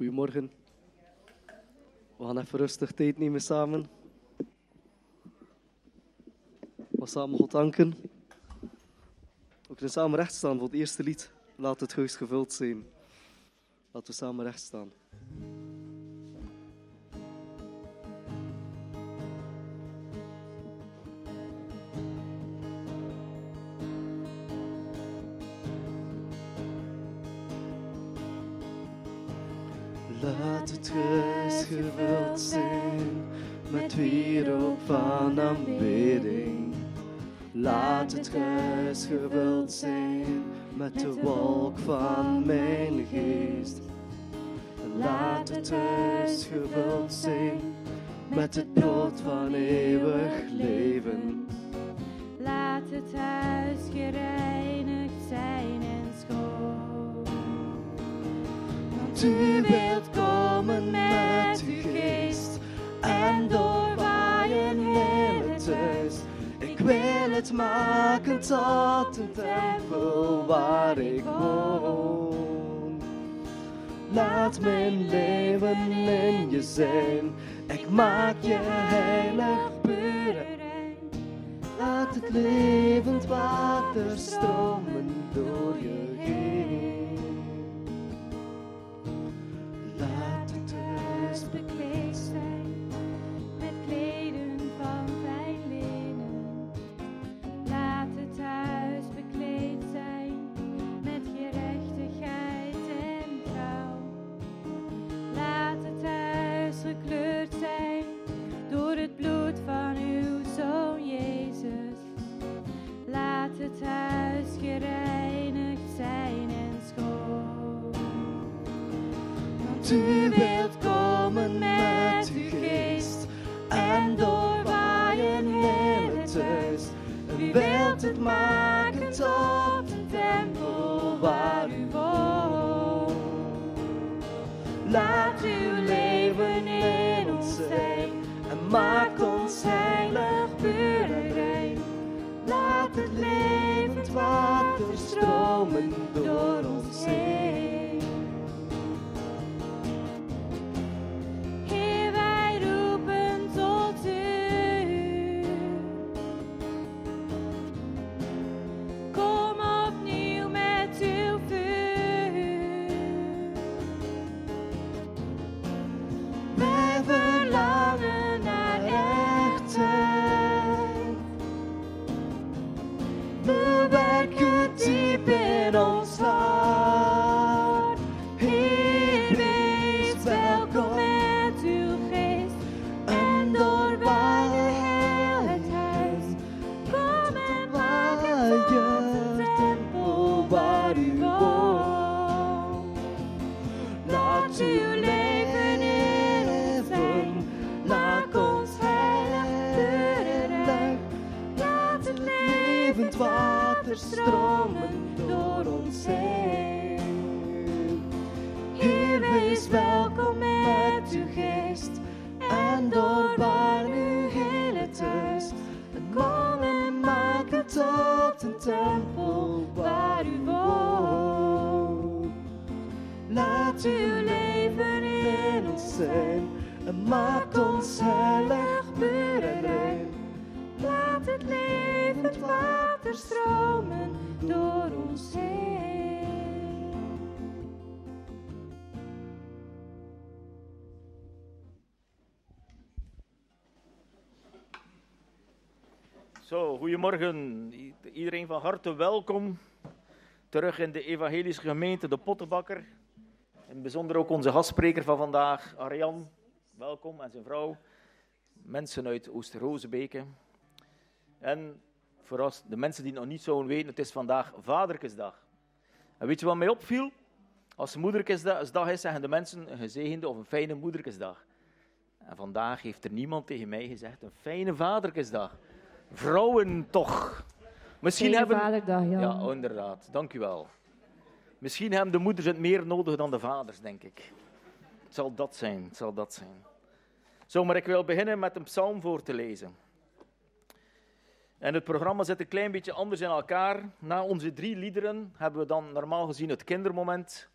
Goedemorgen. We gaan even rustig tijd nemen samen. We samen God danken. We kunnen samen recht staan voor het eerste lied. Laat het huis gevuld zijn. Laten we samen recht staan. Huis gevuld zijn met de wolk van mijn geest. Laat het huis gevuld zijn met het brood van eeuwig leven. Laat het huis gereinigd zijn en schoon. Want maken tot een tempel waar ik woon. Laat mijn leven in je zijn. Ik maak je heilig puur. Laat het levend water stromen door je heen. Laat het huis bekleed u wilt komen met uw geest en doorwaaien heel het huis. U wilt het maken tot een tempel waar u woont. Laat uw leven in ons zijn en maak ons heilig, puur rein. Laat het levend water stromen door ons heen. Goedemorgen. Iedereen van harte welkom. Terug in de evangelische gemeente De Pottenbakker. Het bijzonder ook onze gastspreker van vandaag, Arjan. Welkom en zijn vrouw. Mensen uit Oosterhozebeke. En voor de mensen die nog niet zouden weten, het is vandaag Vaderkesdag. En weet je wat mij opviel? Als Moederkesdag is, zeggen de mensen een gezegende of een fijne Moederkesdag. En vandaag heeft er niemand tegen mij gezegd een fijne Vaderkesdag. Vrouwen toch. Misschien hebben... Vaderdag, Jan. Ja, inderdaad. Dank u wel. Misschien hebben de moeders het meer nodig dan de vaders, denk ik. Het zal dat zijn, het zal dat zijn. Zo, maar ik wil beginnen met een psalm voor te lezen. En het programma zit een klein beetje anders in elkaar. Na onze drie liederen hebben we dan normaal gezien het kindermoment.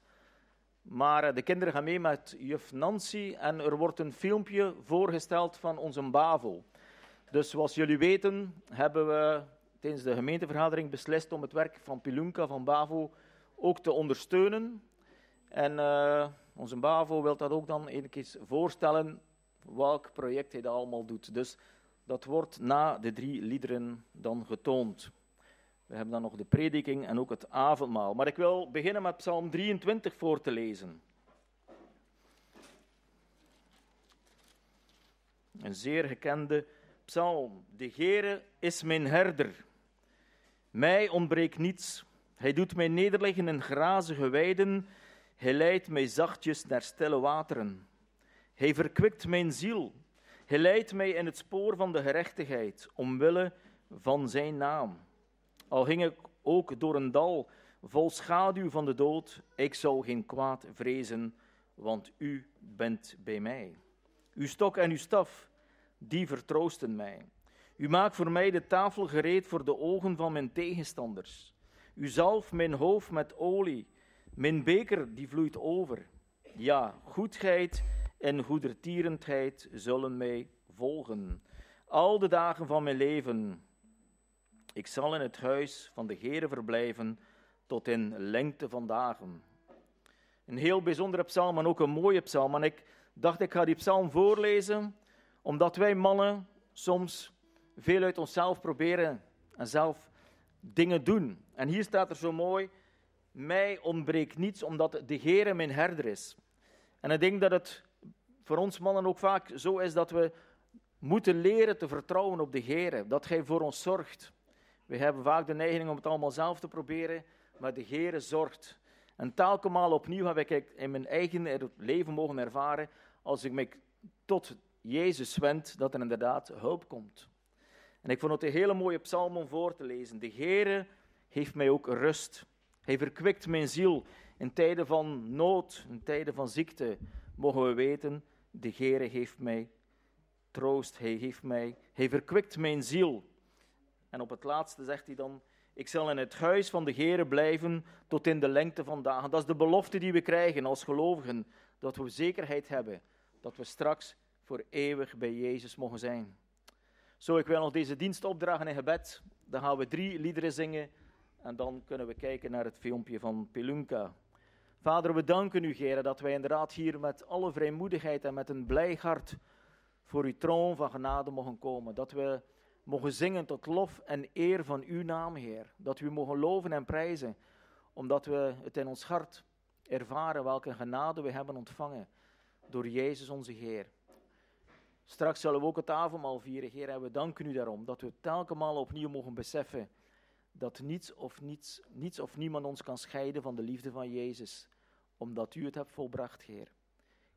Maar eh, de kinderen gaan mee met juf Nancy en er wordt een filmpje voorgesteld van onze BAVO. Dus zoals jullie weten hebben we tijdens de gemeentevergadering beslist om het werk van Pilunka van BAVO ook te ondersteunen. En uh, onze BAVO wil dat ook dan een voorstellen welk project hij dat allemaal doet. Dus dat wordt na de drie liederen dan getoond. We hebben dan nog de prediking en ook het avondmaal. Maar ik wil beginnen met Psalm 23 voor te lezen. Een zeer gekende psalm. De Heere is mijn herder. Mij ontbreekt niets. Hij doet mij nederliggen in grazige weiden. Hij leidt mij zachtjes naar stille wateren. Hij verkwikt mijn ziel. Hij leidt mij in het spoor van de gerechtigheid, omwille van zijn naam. Al ging ik ook door een dal vol schaduw van de dood, ik zou geen kwaad vrezen, want u bent bij mij. Uw stok en uw staf, die vertroosten mij. U maakt voor mij de tafel gereed voor de ogen van mijn tegenstanders. U zalf mijn hoofd met olie, mijn beker die vloeit over. Ja, goedheid en goedertierendheid zullen mij volgen. Al de dagen van mijn leven. Ik zal in het huis van de Heere verblijven tot in lengte van dagen. Een heel bijzondere psalm en ook een mooie psalm. En ik dacht, ik ga die psalm voorlezen, omdat wij mannen soms veel uit onszelf proberen en zelf dingen doen. En hier staat er zo mooi, mij ontbreekt niets, omdat de Heere mijn herder is. En ik denk dat het voor ons mannen ook vaak zo is dat we moeten leren te vertrouwen op de Heer, dat Hij voor ons zorgt. We hebben vaak de neiging om het allemaal zelf te proberen, maar de Heer zorgt. En telkens opnieuw heb ik in mijn eigen leven mogen ervaren, als ik me tot Jezus wend, dat er inderdaad hulp komt. En ik vond het een hele mooie psalm om voor te lezen. De Heere heeft mij ook rust. Hij verkwikt mijn ziel. In tijden van nood, in tijden van ziekte, mogen we weten, de Heere heeft mij troost, hij geeft mij, hij verkwikt mijn ziel. En op het laatste zegt hij dan, ik zal in het huis van de Heere blijven tot in de lengte van dagen. Dat is de belofte die we krijgen als gelovigen, dat we zekerheid hebben dat we straks voor eeuwig bij Jezus mogen zijn. Zo, ik wil nog deze dienst opdragen in gebed. Dan gaan we drie liederen zingen en dan kunnen we kijken naar het filmpje van Pelunka. Vader, we danken u, Heer, dat wij inderdaad hier met alle vrijmoedigheid en met een blij hart voor uw troon van genade mogen komen. Dat we mogen zingen tot lof en eer van uw naam, Heer. Dat we mogen loven en prijzen, omdat we het in ons hart ervaren welke genade we hebben ontvangen door Jezus onze Heer. Straks zullen we ook het avondmaal vieren, Heer, en we danken u daarom dat we telkens opnieuw mogen beseffen dat niets of, niets, niets of niemand ons kan scheiden van de liefde van Jezus, omdat u het hebt volbracht, Heer.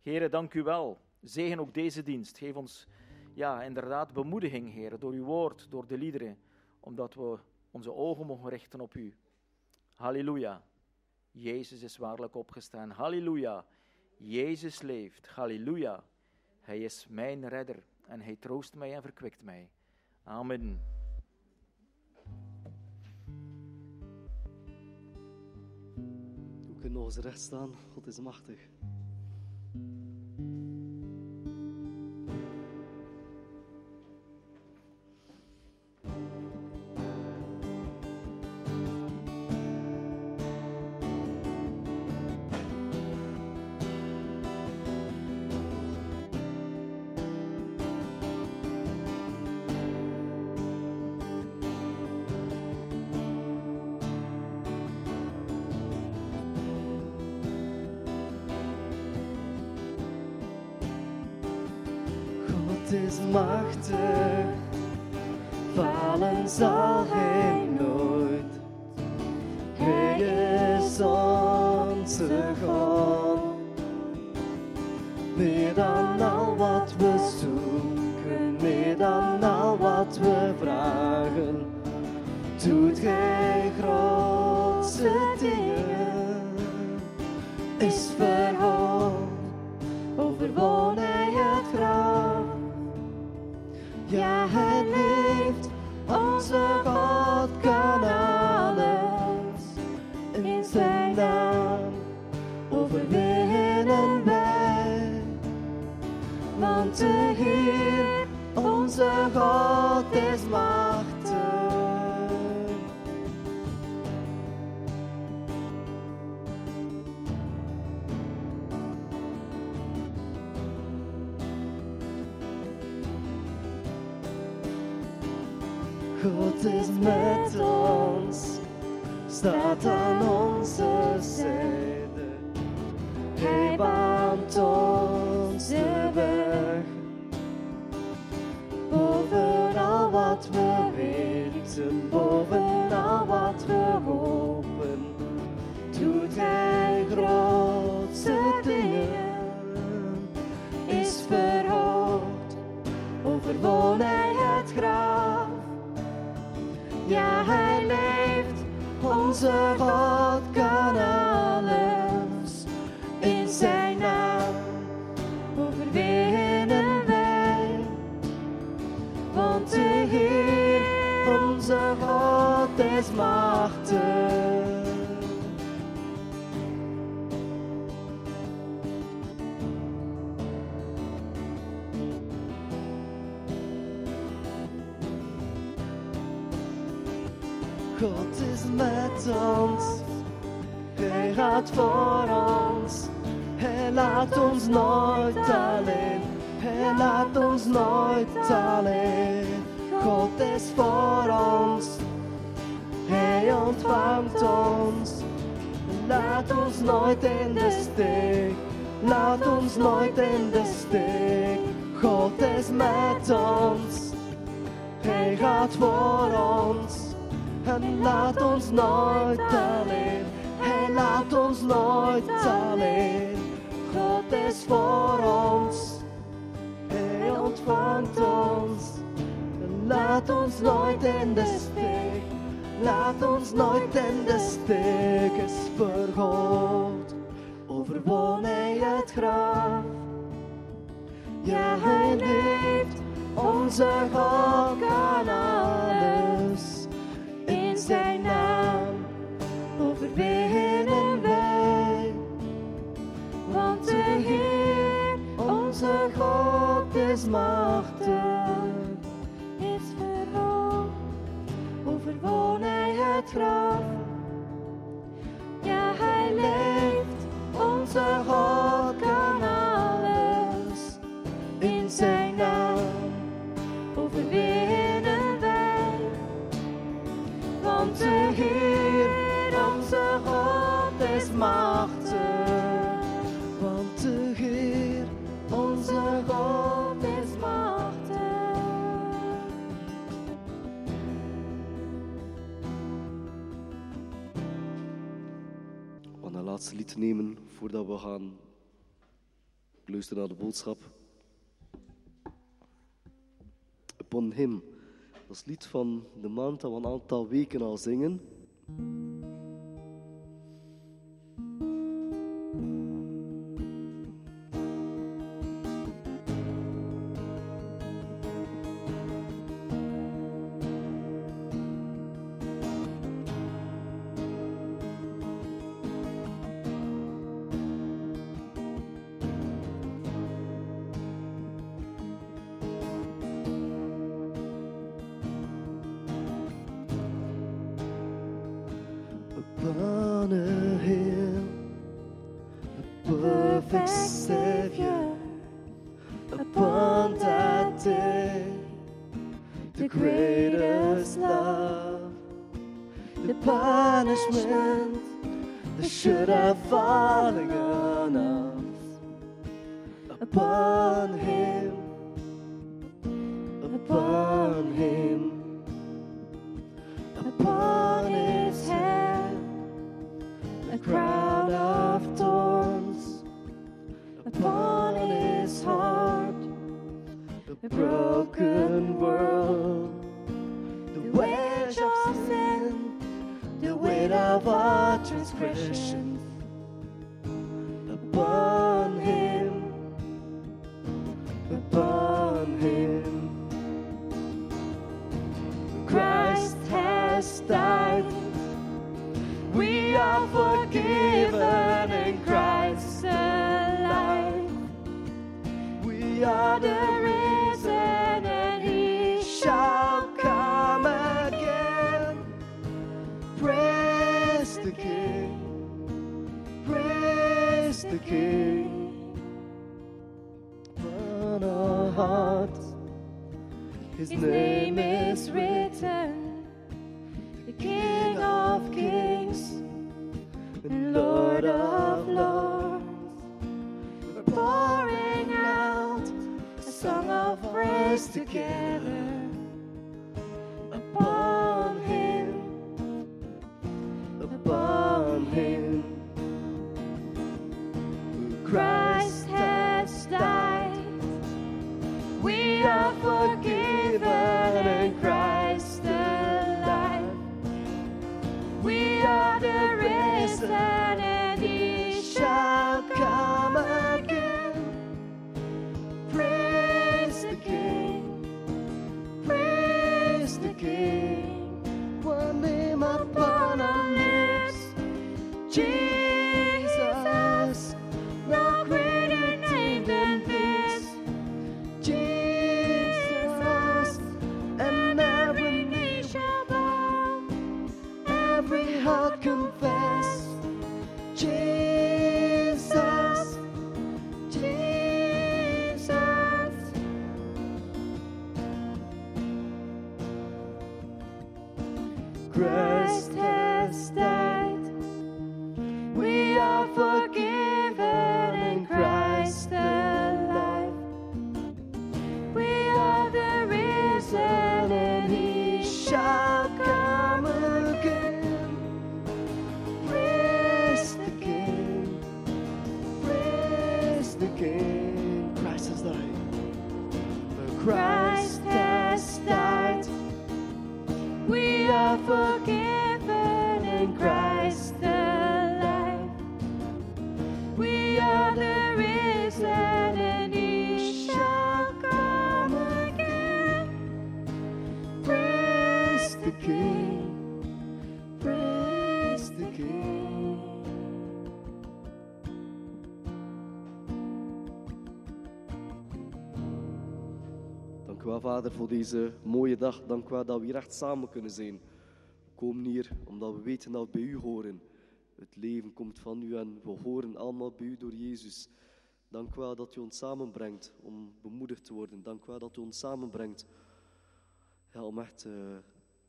Heer, dank u wel Zegen ook deze dienst. Geef ons ja, inderdaad bemoediging, Heer, door uw woord, door de liederen, omdat we onze ogen mogen richten op u. Halleluja. Jezus is waarlijk opgestaan. Halleluja. Jezus leeft. Halleluja. Hij is mijn redder en hij troost mij en verkwikt mij. Amen. We kunnen nog eens recht staan. God is machtig. Weten, bovenal wat we hopen, doet hij grootste dingen. Is verhoogd, overwon hij het graf. Ja, hij leeft, onze God Hij gaat voor ons. Hij laat ons nooit alleen. Hij laat ons nooit alleen. God is voor ons. Hij ontvangt ons. Laat ons nooit in de steek. Laat ons nooit in de steek. God is met ons. Hij gaat voor ons. En laat ons nooit alleen. Hij laat ons nooit alleen. God is voor ons. Hij ontvangt ons. Laat ons nooit in de steek. Laat ons nooit in de steek. Is verhoogd. Overwon hij het graf. Ja, hij leeft. Onze God kan alles. Overwinnen wij. Want de Heer, onze God is machtig. Is verhoogd, overwon hij het graf. Ja, hij leeft, onze God kan voordat we gaan luisteren naar de boodschap. Upon Him. Dat is lied van de maand dat we een aantal weken al zingen. Forgiven in Christ alive. We are the risen and he shall come again. Praise the King. Praise the King. On our hearts, His, His name is written, the King Lord of lords. Pouring out a song of praise together Christ Vader, voor deze mooie dag. Dank u wel dat we hier echt samen kunnen zijn. We komen hier omdat we weten dat we bij u horen. Het leven komt van u en we horen allemaal bij u door Jezus. Dank u wel dat u ons samenbrengt om bemoedigd te worden. Dank u wel dat u ons samenbrengt ja, om echt eh,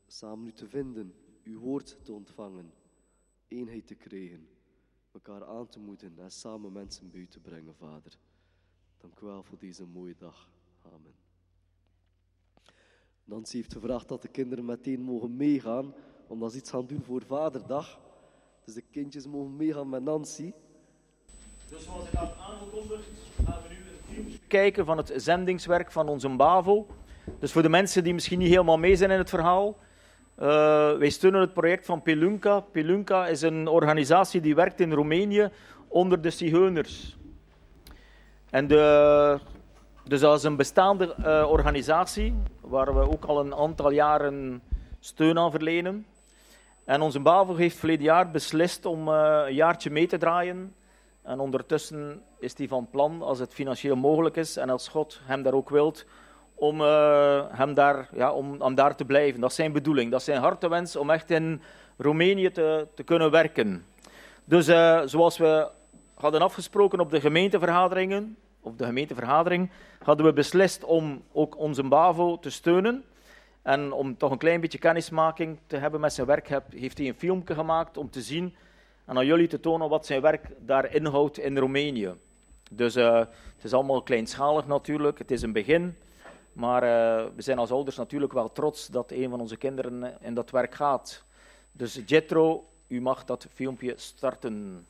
samen u te vinden, uw woord te ontvangen, eenheid te krijgen, elkaar aan te moeten en samen mensen bij u te brengen, Vader. Dank u wel voor deze mooie dag. Amen. Nancy heeft gevraagd dat de kinderen meteen mogen meegaan, omdat ze iets gaan doen voor Vaderdag. Dus de kindjes mogen meegaan met Nancy. Dus zoals ik had aangekondigd, gaan we nu een kijken van het zendingswerk van onze BAVO. Dus voor de mensen die misschien niet helemaal mee zijn in het verhaal. eh, wij steunen het project van Pelunca. Pelunca is een organisatie die werkt in Roemenië onder de Zigeuners. En de, dus dat is een bestaande eh, organisatie waar we ook al een aantal jaren steun aan verlenen. En onze BAVO heeft verleden jaar beslist om eh, een jaartje mee te draaien. En ondertussen is hij van plan, als het financieel mogelijk is en als God hem daar ook wilt, om, eh, hem daar, ja, om, om daar te blijven. Dat is zijn bedoeling, dat is zijn hartewens om echt in Roemenië te, te kunnen werken. Dus zoals we hadden afgesproken op de gemeentevergaderingen, op de gemeentevergadering, hadden we beslist om ook onze BAVO te steunen. En om toch een klein beetje kennismaking te hebben met zijn werk, heeft hij een filmpje gemaakt om te zien en aan jullie te tonen wat zijn werk daar inhoudt in Roemenië. Dus eh, het is allemaal kleinschalig natuurlijk, het is een begin. Maar eh, we zijn als ouders natuurlijk wel trots dat een van onze kinderen eh, in dat werk gaat. Dus Jetro, u mag dat filmpje starten.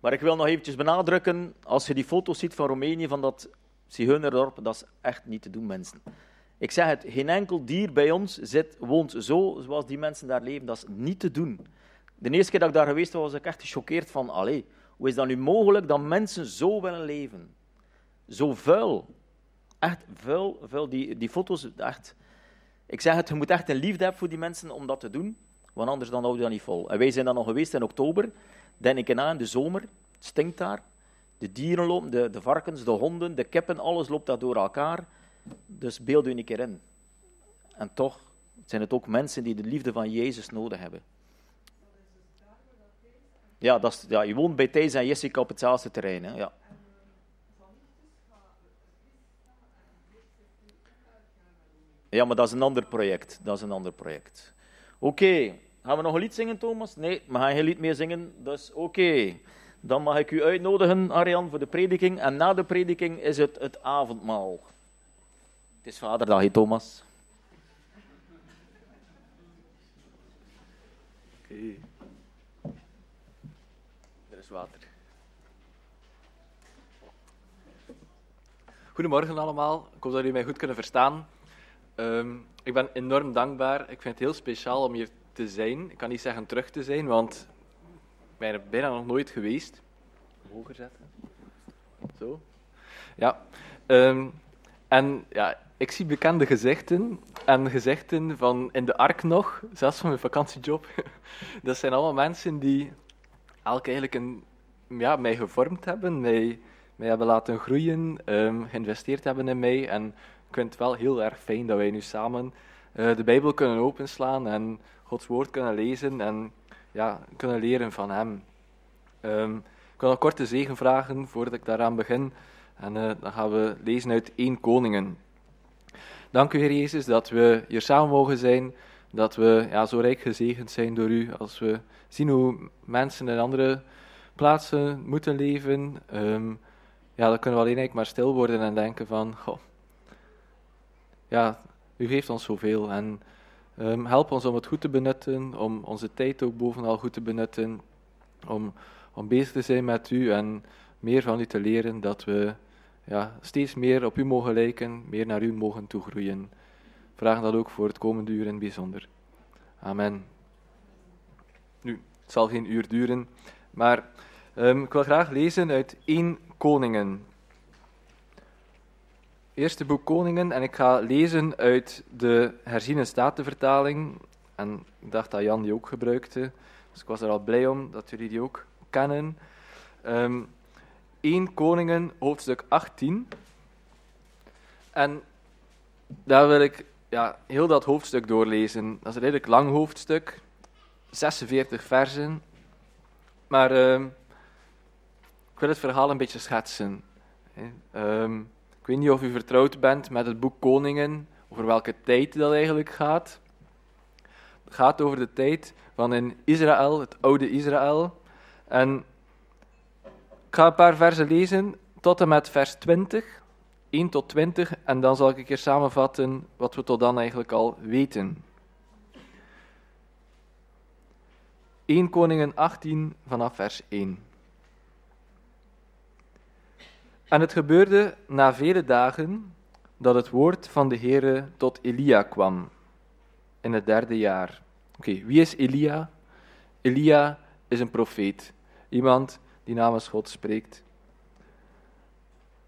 Maar ik wil nog eventjes benadrukken, als je die foto's ziet van Roemenië, van dat Zigeunerdorp, dat is echt niet te doen, mensen. Ik zeg het, geen enkel dier bij ons zit, woont zo zoals die mensen daar leven. Dat is niet te doen. De eerste keer dat ik daar geweest was, was ik echt gechoqueerd van, allee, hoe is dat nu mogelijk dat mensen zo willen leven? Zo vuil. Echt vuil, vuil. Die, die foto's, echt... Ik zeg het, je moet echt een liefde hebben voor die mensen om dat te doen. Want anders dan houden we dat niet vol. En wij zijn dan nog geweest in oktober. Denk ik na in de zomer. Het stinkt daar. De dieren lopen, de, de varkens, de honden, de kippen, alles loopt daar door elkaar. Dus beeld u een keer in. En toch zijn het ook mensen die de liefde van Jezus nodig hebben. Ja, dat is, ja je woont bij Thijs en Jessica op hetzelfde terrein. Hè? Ja. Ja, maar dat is een ander project. Dat is een ander project. Oké, gaan we nog een lied zingen, Thomas? Nee, we gaan geen lied meer zingen. Dus oké. Dan mag ik u uitnodigen, Arjan, voor de prediking. En na de prediking is het het avondmaal. Het is vaderdag, Thomas. Oké. Er is water. Goedemorgen allemaal. Ik hoop dat jullie mij goed kunnen verstaan. Um, ik ben enorm dankbaar. Ik vind het heel speciaal om hier te zijn. Ik kan niet zeggen terug te zijn, want ik ben er bijna nog nooit geweest. Hoger zetten. Zo. Ja. Um, en ja, ik zie bekende gezichten. En gezichten van in de ark nog, zelfs van mijn vakantiejob. Dat zijn allemaal mensen die elk eigenlijk een, ja, mij gevormd hebben, mij, mij hebben laten groeien, um, geïnvesteerd hebben in mij. En ik vind het wel heel erg fijn dat wij nu samen uh, de Bijbel kunnen openslaan en Gods woord kunnen lezen en ja, kunnen leren van Hem. Um, ik wil nog kort de zegen vragen voordat ik daaraan begin. En uh, dan gaan we lezen uit 1 Koningen. Dank u, Heer Jezus, dat we hier samen mogen zijn. Dat we ja, zo rijk gezegend zijn door u. Als we zien hoe mensen in andere plaatsen moeten leven. Um, ja, dan kunnen we alleen maar stil worden en denken van... Goh, ja, u geeft ons zoveel. En um, help ons om het goed te benutten. Om onze tijd ook bovenal goed te benutten. Om, om bezig te zijn met u en meer van u te leren. Dat we ja, steeds meer op u mogen lijken, meer naar u mogen toegroeien. Vraag dat ook voor het komende uur in bijzonder. Amen. Nu, het zal geen uur duren, maar um, ik wil graag lezen uit 1 Koningen. Eerste boek Koningen, en ik ga lezen uit de herziene statenvertaling. En ik dacht dat Jan die ook gebruikte, dus ik was er al blij om dat jullie die ook kennen. Um, 1 Koningen, hoofdstuk 18. En daar wil ik ja, heel dat hoofdstuk doorlezen. Dat is een redelijk lang hoofdstuk, 46 versen. Maar uh, ik wil het verhaal een beetje schetsen. Uh, ik weet niet of u vertrouwd bent met het boek Koningen, over welke tijd dat eigenlijk gaat. Het gaat over de tijd van in Israël, het oude Israël. En ik ga een paar versen lezen tot en met vers 20, 1 tot 20, en dan zal ik een keer samenvatten wat we tot dan eigenlijk al weten. 1 Koningen 18 vanaf vers 1. En het gebeurde na vele dagen dat het woord van de Heere tot Elia kwam, in het derde jaar. Oké, wie is Elia? Elia is een profeet, iemand die namens God spreekt.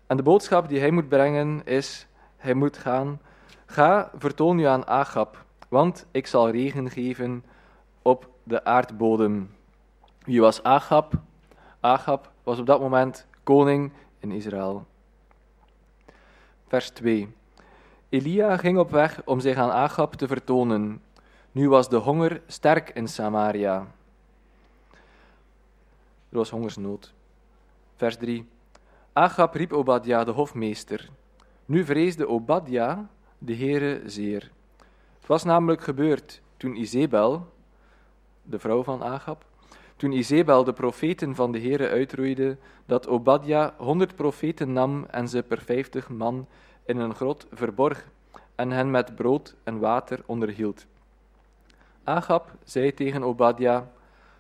En de boodschap die hij moet brengen is, hij moet gaan, ga, vertoon je aan Agab, want ik zal regen geven op de aardbodem. Wie was Agab? Agab was op dat moment koning in Israël. Vers 2. Elia ging op weg om zich aan Agab te vertonen. Nu was de honger sterk in Samaria. Er was hongersnood. Vers 3. Agab riep Obadja, de hofmeester. Nu vreesde Obadja de Heere zeer. Het was namelijk gebeurd toen Izebel, de vrouw van Agab, toen Izebel de profeten van de Heere uitroeide, dat Obadja honderd profeten nam en ze per vijftig man in een grot verborg en hen met brood en water onderhield. Agab zei tegen Obadja,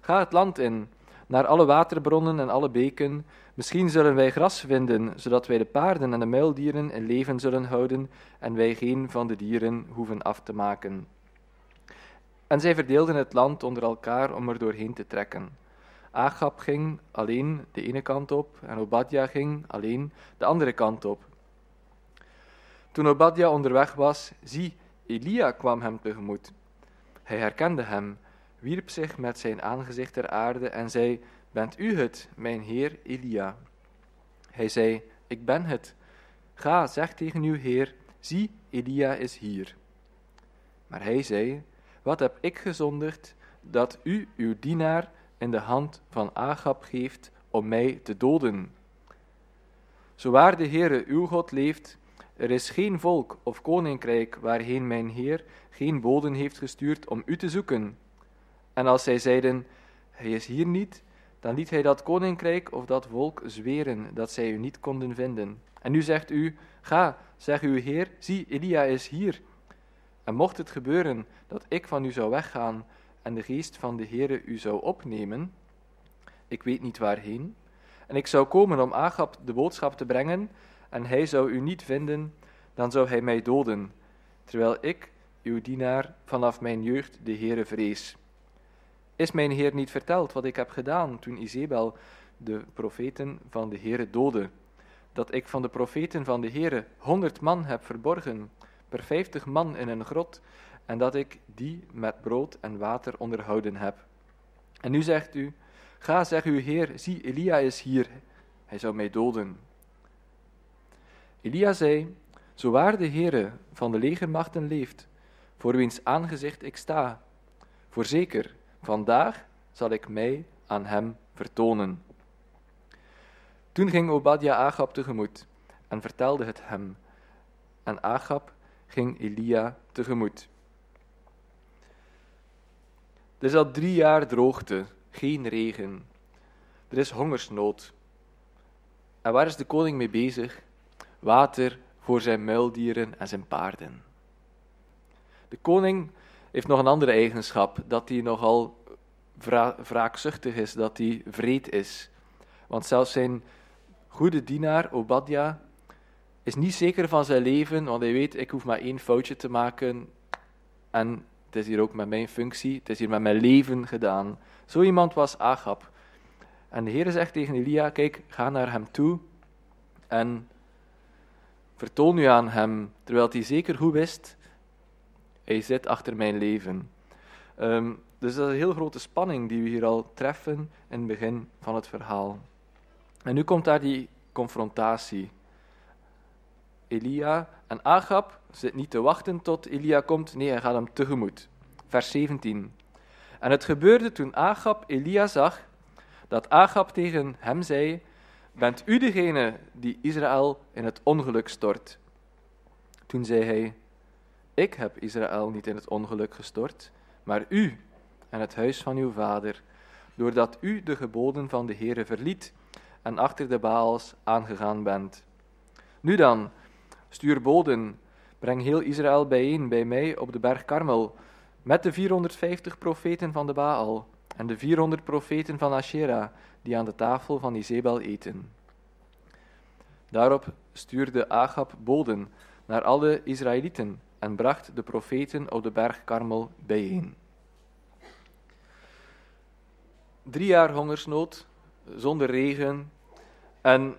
ga het land in, naar alle waterbronnen en alle beken. Misschien zullen wij gras vinden, zodat wij de paarden en de muildieren in leven zullen houden en wij geen van de dieren hoeven af te maken. En zij verdeelden het land onder elkaar om er doorheen te trekken. Agab ging alleen de ene kant op en Obadja ging alleen de andere kant op. Toen Obadja onderweg was, zie, Elia kwam hem tegemoet. Hij herkende hem wierp zich met zijn aangezicht ter aarde en zei: Bent u het, mijn heer Elia? Hij zei: Ik ben het. Ga, zeg tegen uw heer: Zie, Elia is hier. Maar hij zei: Wat heb ik gezondigd dat u uw dienaar in de hand van Agab geeft om mij te doden? Zo waar de Heere uw God leeft, er is geen volk of koninkrijk waarheen mijn Heer geen boden heeft gestuurd om u te zoeken. En als zij zeiden, hij is hier niet, dan liet hij dat koninkrijk of dat volk zweren dat zij u niet konden vinden. En nu zegt u, ga, zeg uw Heer, zie, Elia is hier. En mocht het gebeuren dat ik van u zou weggaan en de geest van de Heere u zou opnemen, ik weet niet waarheen, en ik zou komen om Agab de boodschap te brengen, en hij zou u niet vinden, dan zou hij mij doden, terwijl ik, uw dienaar, vanaf mijn jeugd de Heere vrees. Is mijn Heer niet verteld wat ik heb gedaan toen Izebel de profeten van de Heere doodde? Dat ik van de profeten van de Heere honderd man heb verborgen, per vijftig man in een grot, en dat ik die met brood en water onderhouden heb. En nu zegt u, ga zeg uw Heer, zie Elia is hier, hij zou mij doden. Elia zei, zo waar de Heere van de legermachten leeft, voor wiens aangezicht ik sta, voorzeker, vandaag zal ik mij aan hem vertonen. Toen ging Obadja Agab tegemoet en vertelde het hem, en Agab ging Elia tegemoet. Er is al drie jaar droogte, geen regen. Er is hongersnood. En waar is de koning mee bezig? Water voor zijn muildieren en zijn paarden. De koning heeft nog een andere eigenschap, dat hij nogal wra wraakzuchtig is, dat hij vreed is. Want zelfs zijn goede dienaar, Obadja, is niet zeker van zijn leven, want hij weet, ik hoef maar één foutje te maken en het is hier ook met mijn functie, het is hier met mijn leven gedaan. Zo iemand was Agab. En de Heer zegt tegen Elia, kijk, ga naar hem toe en vertoon u aan hem, terwijl hij zeker goed wist, hij zit achter mijn leven. Um, dus dat is een heel grote spanning die we hier al treffen in het begin van het verhaal. En nu komt daar die confrontatie. Elia en Agab zit niet te wachten tot Elia komt, nee, hij gaat hem tegemoet. Vers 17. En het gebeurde toen Agab Elia zag, dat Agab tegen hem zei, bent u degene die Israël in het ongeluk stort? Toen zei hij, ik heb Israël niet in het ongeluk gestort, maar u en het huis van uw vader, doordat u de geboden van de Heere verliet en achter de Baals aangegaan bent. Nu dan, stuur boden, breng heel Israël bijeen bij mij op de berg Karmel, met de 450 profeten van de Baal en de 400 profeten van Asherah, die aan de tafel van Izebel eten. Daarop stuurde Agab boden naar alle Israëlieten en bracht de profeten op de berg Karmel bijeen. Drie jaar hongersnood, zonder regen, en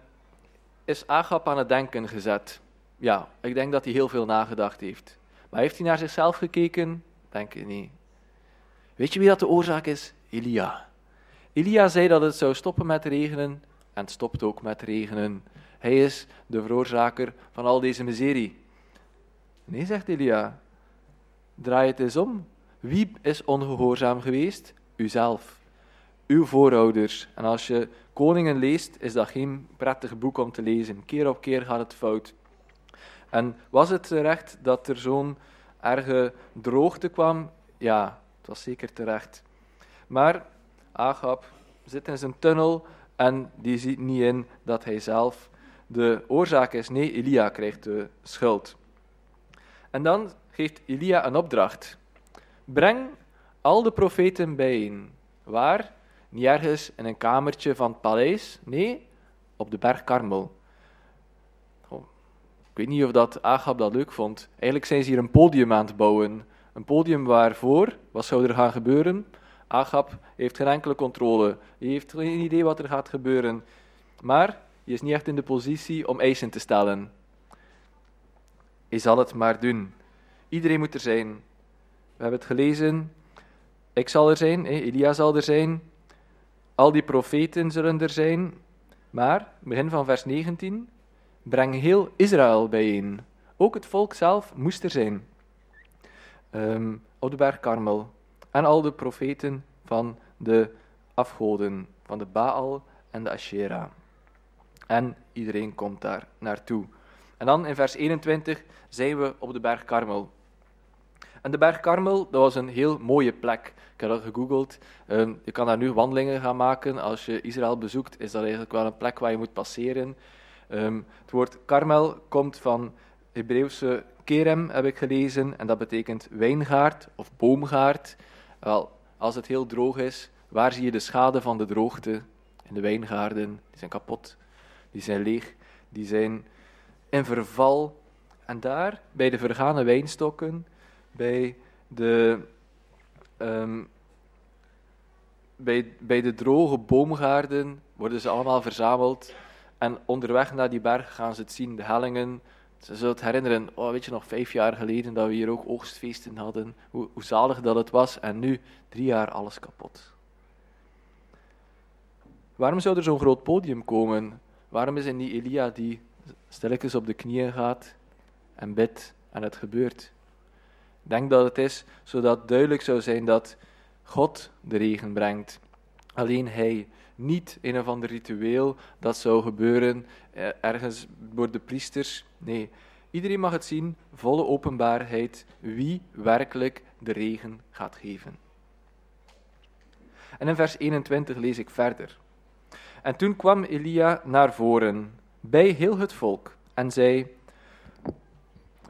is Agab aan het denken gezet. Ja, ik denk dat hij heel veel nagedacht heeft. Maar heeft hij naar zichzelf gekeken? Denk ik niet. Weet je wie dat de oorzaak is? Elia. Elia zei dat het zou stoppen met regenen en het stopt ook met regenen. Hij is de veroorzaker van al deze miserie. Nee, zegt Elia. Draai het eens om. Wie is ongehoorzaam geweest? Uzelf. Uw voorouders. En als je Koningen leest, is dat geen prettig boek om te lezen. Keer op keer gaat het fout. En was het terecht dat er zo'n erge droogte kwam? Ja, het was zeker terecht. Maar Agab zit in zijn tunnel en die ziet niet in dat hij zelf de oorzaak is. Nee, Elia krijgt de schuld. En dan geeft Elia een opdracht. Breng al de profeten bijeen. Waar? Niet ergens in een kamertje van het paleis. Nee, op de berg Karmel. Ik weet niet of dat Agab dat leuk vond. Eigenlijk zijn ze hier een podium aan het bouwen. Een podium waarvoor, wat zou er gaan gebeuren? Agab heeft geen enkele controle. Hij heeft geen idee wat er gaat gebeuren. Maar hij is niet echt in de positie om eisen te stellen. Hij zal het maar doen. Iedereen moet er zijn. We hebben het gelezen ik zal er zijn, Elia zal er zijn, al die profeten zullen er zijn. Maar, begin van vers 19, breng heel Israël bijeen. Ook het volk zelf moest er zijn. Um, op de berg Karmel. En al de profeten van de afgoden, van de Baal en de Asherah. En iedereen komt daar naartoe. En dan in vers 21 zijn we op de berg Karmel. En de berg Karmel, dat was een heel mooie plek. Ik heb dat gegoogeld. Ehm, je kan daar nu wandelingen gaan maken. Als je Israël bezoekt, is dat eigenlijk wel een plek waar je moet passeren. Um, het woord Karmel komt van Hebreeuwse kerem, heb ik gelezen. En dat betekent wijngaard of boomgaard. Wel, als het heel droog is, waar zie je de schade van de droogte? In de wijngaarden, die zijn kapot, die zijn leeg, die zijn in verval. En daar, bij de vergane wijnstokken, bij de, bij, bij de droge boomgaarden worden ze allemaal verzameld. En onderweg naar die berg gaan ze het zien, de hellingen. Ze zullen het herinneren, oh, weet je nog, vijf jaar geleden dat we hier ook oogstfeesten hadden. Hoe, hoe zalig dat het was. En nu, drie jaar, alles kapot. Waarom zou er zo'n groot podium komen? Waarom is er niet Elia die stilletjes op de knieën gaat en bidt en het gebeurt? Ik denk dat het is zodat duidelijk zou zijn dat God de regen brengt. Alleen Hij, niet een of ander ritueel dat zou gebeuren eh, ergens door de priesters. Nee, iedereen mag het zien, volle openbaarheid, wie werkelijk de regen gaat geven. En in vers 21 lees ik verder. En toen kwam Elia naar voren bij heel het volk en zei: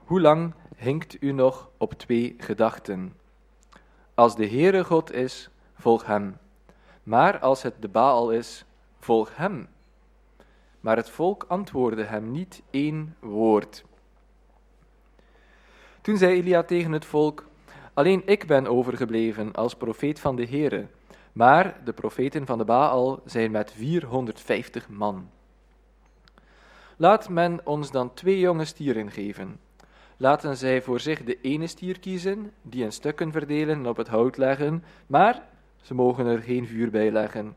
Hoe lang hinkt u nog op twee gedachten? Als de Heere God is, volg hem. Maar als het de Baal is, volg hem. Maar het volk antwoordde hem niet één woord. Toen zei Elia tegen het volk: Alleen ik ben overgebleven als profeet van de Heere, maar de profeten van de Baal zijn met 450 man. Laat men ons dan twee jonge stieren geven. Laten zij voor zich de ene stier kiezen, die in stukken verdelen en op het hout leggen, maar ze mogen er geen vuur bij leggen.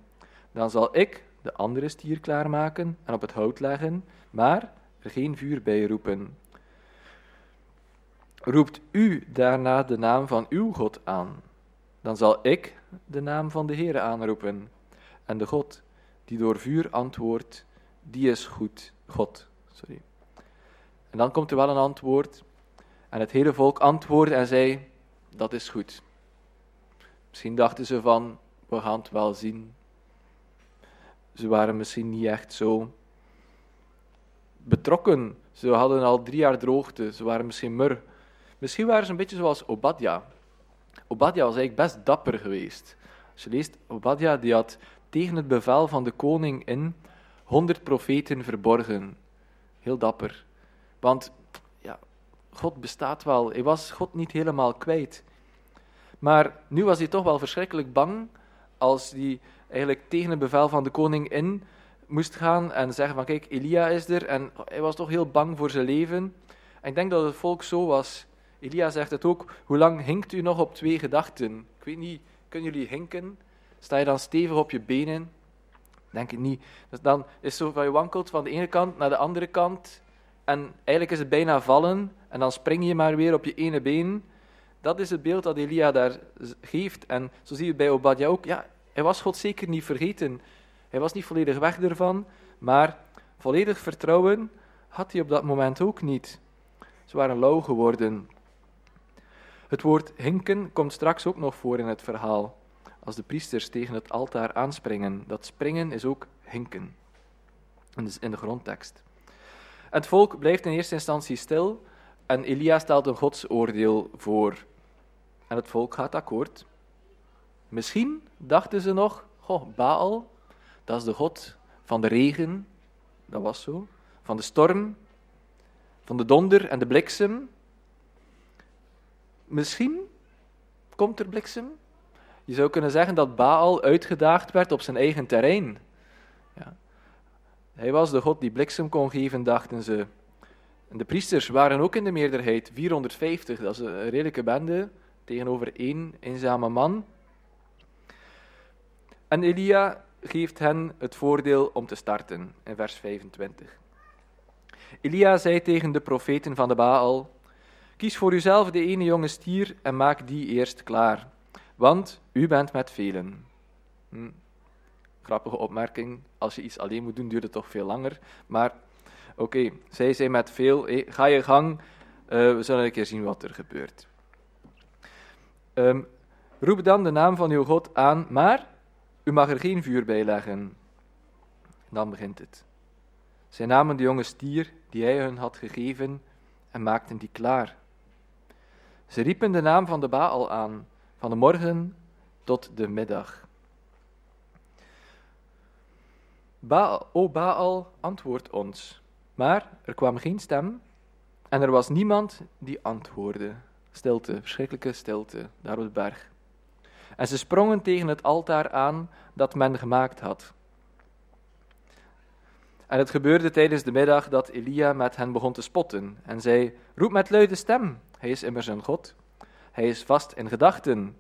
Dan zal ik de andere stier klaarmaken en op het hout leggen, maar er geen vuur bij roepen. Roept u daarna de naam van uw God aan, dan zal ik de naam van de Heere aanroepen. En de God die door vuur antwoordt, die is goed. God, sorry. En dan komt er wel een antwoord. En het hele volk antwoordde en zei: Dat is goed. Misschien dachten ze van: We gaan het wel zien. Ze waren misschien niet echt zo betrokken. Ze hadden al drie jaar droogte. Ze waren misschien mur. Misschien waren ze een beetje zoals Obadja. Obadja was eigenlijk best dapper geweest. Als je leest, Obadja die had tegen het bevel van de koning in honderd profeten verborgen. Heel dapper. Want ja, God bestaat wel. Hij was God niet helemaal kwijt. Maar nu was hij toch wel verschrikkelijk bang als hij eigenlijk tegen het bevel van de koning in moest gaan en zeggen van kijk, Elia is er. En hij was toch heel bang voor zijn leven. En ik denk dat het volk zo was. Elia zegt het ook, hoe lang hinkt u nog op twee gedachten? Ik weet niet, kunnen jullie hinken? Sta je dan stevig op je benen? Denk ik niet. Dus dan is zo van je wankelt van de ene kant naar de andere kant. En eigenlijk is het bijna vallen. En dan spring je maar weer op je ene been. Dat is het beeld dat Elia daar geeft. En zo zie je bij Obadja ook. Ja, hij was God zeker niet vergeten. Hij was niet volledig weg ervan. Maar volledig vertrouwen had hij op dat moment ook niet. Ze waren lauw geworden. Het woord hinken komt straks ook nog voor in het verhaal als de priesters tegen het altaar aanspringen. Dat springen is ook hinken. In de grondtekst. Het volk blijft in eerste instantie stil en Elia stelt een godsoordeel voor. En het volk gaat akkoord. Misschien dachten ze nog, goh, Baal, dat is de god van de regen, dat was zo, van de storm, van de donder en de bliksem. Misschien komt er bliksem, je zou kunnen zeggen dat Baal uitgedaagd werd op zijn eigen terrein. Ja. Hij was de god die bliksem kon geven, dachten ze. En de priesters waren ook in de meerderheid, 450, dat is een redelijke bende, tegenover één eenzame man. En Elia geeft hen het voordeel om te starten in vers 25. Elia zei tegen de profeten van de Baal: Kies voor uzelf de ene jonge stier en maak die eerst klaar, want u bent met velen. Hm. Grappige opmerking. Als je iets alleen moet doen, duurt het toch veel langer. Maar oké, zij zijn met veel. ga je gang. Uh, we zullen een keer zien wat er gebeurt. Um, roep dan de naam van uw God aan, maar u mag er geen vuur bij leggen. Dan begint het. Zij namen de jonge stier die hij hun had gegeven en maakten die klaar. Ze riepen de naam van de Baal aan, van de morgen tot de middag. Baal, o Baal, antwoord ons. Maar er kwam geen stem en er was niemand die antwoordde. Stilte, verschrikkelijke stilte, daar op de berg. En ze sprongen tegen het altaar aan dat men gemaakt had. En het gebeurde tijdens de middag dat Elia met hen begon te spotten en zei: Roep met luide stem, hij is immers een God. Hij is vast in gedachten.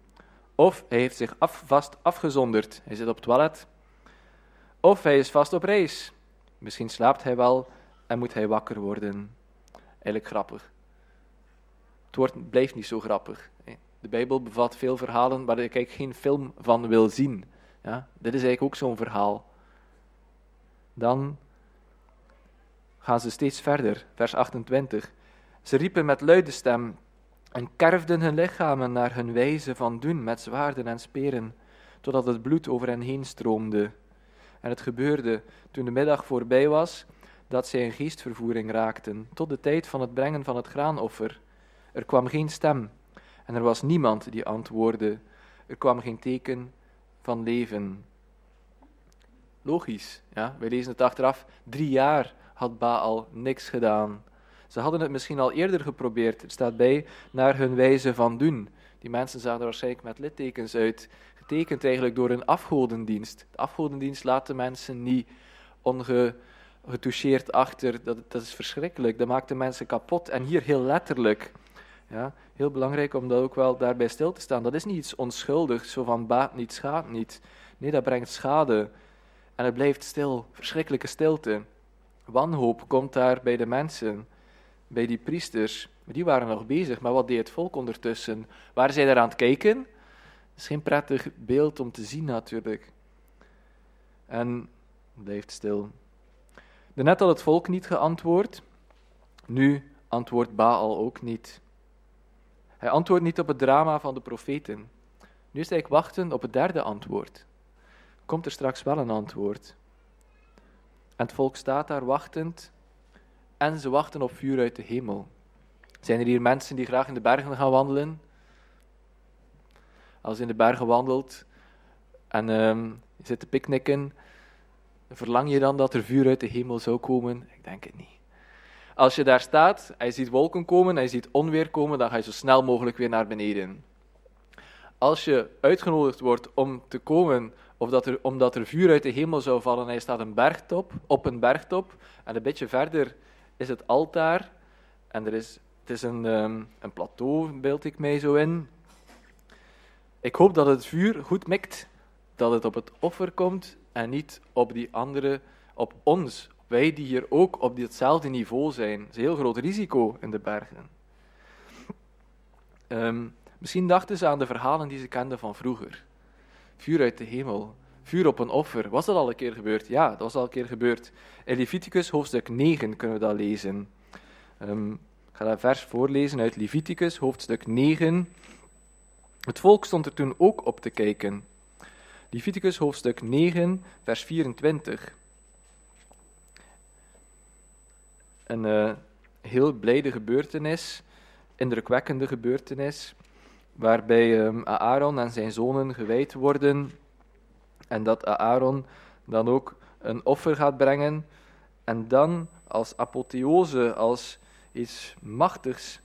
Of hij heeft zich af, vast afgezonderd, hij zit op het toilet. Of hij is vast op reis. Misschien slaapt hij wel en moet hij wakker worden. Eigenlijk grappig. Het woord blijft niet zo grappig. De Bijbel bevat veel verhalen waar ik geen film van wil zien. Ja, dit is eigenlijk ook zo'n verhaal. Dan gaan ze steeds verder, vers 28. Ze riepen met luide stem en kerfden hun lichamen naar hun wijze van doen met zwaarden en speren, totdat het bloed over hen heen stroomde. En het gebeurde, toen de middag voorbij was, dat zij in geestvervoering raakten, tot de tijd van het brengen van het graanoffer. Er kwam geen stem, en er was niemand die antwoordde. Er kwam geen teken van leven. Logisch, ja, wij lezen het achteraf. Drie jaar had Baal niks gedaan. Ze hadden het misschien al eerder geprobeerd. Het staat bij naar hun wijze van doen. Die mensen zagen er waarschijnlijk met littekens uit. Getekend eigenlijk door een afgodendienst. De afgodendienst laat de mensen niet ongetoucheerd achter. Dat, dat is verschrikkelijk. Dat maakt de mensen kapot. En hier heel letterlijk. Ja, heel belangrijk om dat ook wel daarbij stil te staan. Dat is niet iets onschuldigs, zo van baat niet, schaadt niet. Nee, dat brengt schade. En het blijft stil, verschrikkelijke stilte. Wanhoop komt daar bij de mensen, bij die priesters. Die waren nog bezig, maar wat deed het volk ondertussen? Waren zij daar aan het kijken? Dat is geen prettig beeld om te zien natuurlijk. En blijft stil. Net had het volk niet geantwoord, nu antwoordt Baal ook niet. Hij antwoordt niet op het drama van de profeten. Nu is hij wachten op het derde antwoord. Komt er straks wel een antwoord? En het volk staat daar wachtend en ze wachten op vuur uit de hemel. Zijn er hier mensen die graag in de bergen gaan wandelen? Als je in de bergen wandelt en je zit te picknicken, verlang je dan dat er vuur uit de hemel zou komen? Ik denk het niet. Als je daar staat je ziet wolken komen en ziet onweer komen, dan ga je zo snel mogelijk weer naar beneden. Als je uitgenodigd wordt om te komen, of dat er, omdat er vuur uit de hemel zou vallen en je staat een bergtop, op een bergtop, en een beetje verder is het altaar, en er is, het is een, um, een plateau, beeld ik mij zo in. Ik hoop dat het vuur goed mikt, dat het op het offer komt en niet op die andere, op ons, wij die hier ook op ditzelfde niveau zijn. Is een heel groot risico in de bergen. Ehm, misschien dachten ze aan de verhalen die ze kenden van vroeger. Vuur uit de hemel, vuur op een offer. Was dat al een keer gebeurd? Ja, dat was al een keer gebeurd. In Leviticus hoofdstuk 9 kunnen we dat lezen. Um, ik ga dat vers voorlezen uit Leviticus hoofdstuk 9. Het volk stond er toen ook op te kijken. Leviticus hoofdstuk 9, vers 24. Een uh, heel blijde gebeurtenis, indrukwekkende gebeurtenis, waarbij um, Aaron en zijn zonen gewijd worden en dat Aaron dan ook een offer gaat brengen en dan als apotheose, als iets machtigs,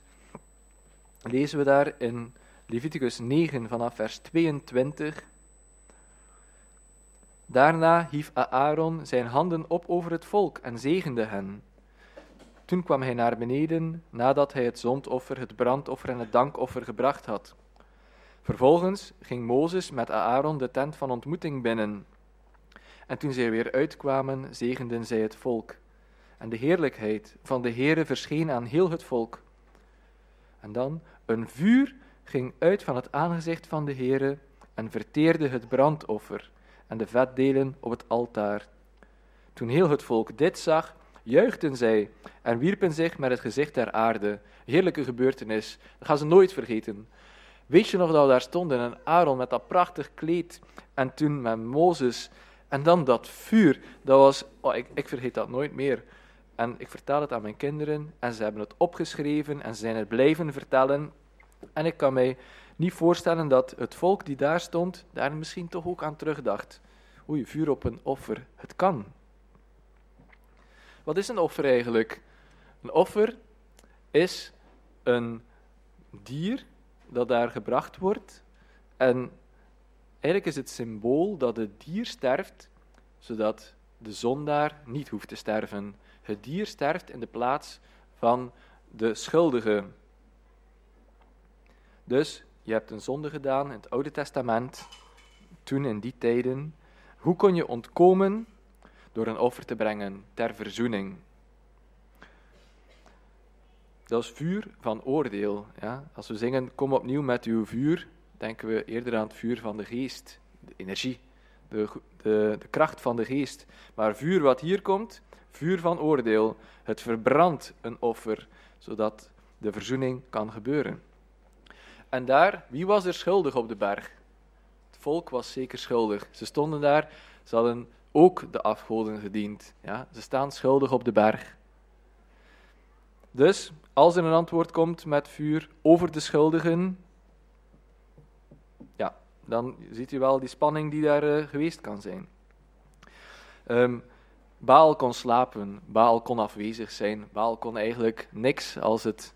lezen we daar in Leviticus 9 vanaf vers 22. Daarna hief Aaron zijn handen op over het volk en zegende hen. Toen kwam hij naar beneden nadat hij het zondoffer, het brandoffer en het dankoffer gebracht had. Vervolgens ging Mozes met Aaron de tent van ontmoeting binnen. En toen zij weer uitkwamen, zegenden zij het volk. En de heerlijkheid van de Heere verscheen aan heel het volk. En dan een vuur ging uit van het aangezicht van de Heere en verteerde het brandoffer en de vetdelen op het altaar. Toen heel het volk dit zag, juichten zij en wierpen zich met het gezicht ter aarde. Heerlijke gebeurtenis, dat gaan ze nooit vergeten. Weet je nog dat we daar stonden en Aaron met dat prachtig kleed en toen met Mozes en dan dat vuur, dat was, oh, ik, ik vergeet dat nooit meer. En ik vertel het aan mijn kinderen en ze hebben het opgeschreven en ze zijn het blijven vertellen. En ik kan mij niet voorstellen dat het volk die daar stond, daar misschien toch ook aan terugdacht. Oei, vuur op een offer, het kan. Wat is een offer eigenlijk? Een offer is een dier dat daar gebracht wordt. En eigenlijk is het symbool dat het dier sterft, zodat de zondaar niet hoeft te sterven. Het dier sterft in de plaats van de schuldige. Dus je hebt een zonde gedaan in het Oude Testament, toen in die tijden. Hoe kon je ontkomen? Door een offer te brengen ter verzoening. Dat is vuur van oordeel. Ja? Als we zingen, kom opnieuw met uw vuur, denken we eerder aan het vuur van de geest, de energie, de, de, de kracht van de geest. Maar vuur wat hier komt, vuur van oordeel, het verbrandt een offer, zodat de verzoening kan gebeuren. En daar, wie was er schuldig op de berg? Het volk was zeker schuldig. Ze stonden daar, ze hadden ook de afgoden gediend. Ja? Ze staan schuldig op de berg. Dus als er een antwoord komt met vuur over de schuldigen, ja, dan ziet u wel die spanning die daar uh, geweest kan zijn. Um, Baal kon slapen, Baal kon afwezig zijn, Baal kon eigenlijk niks als het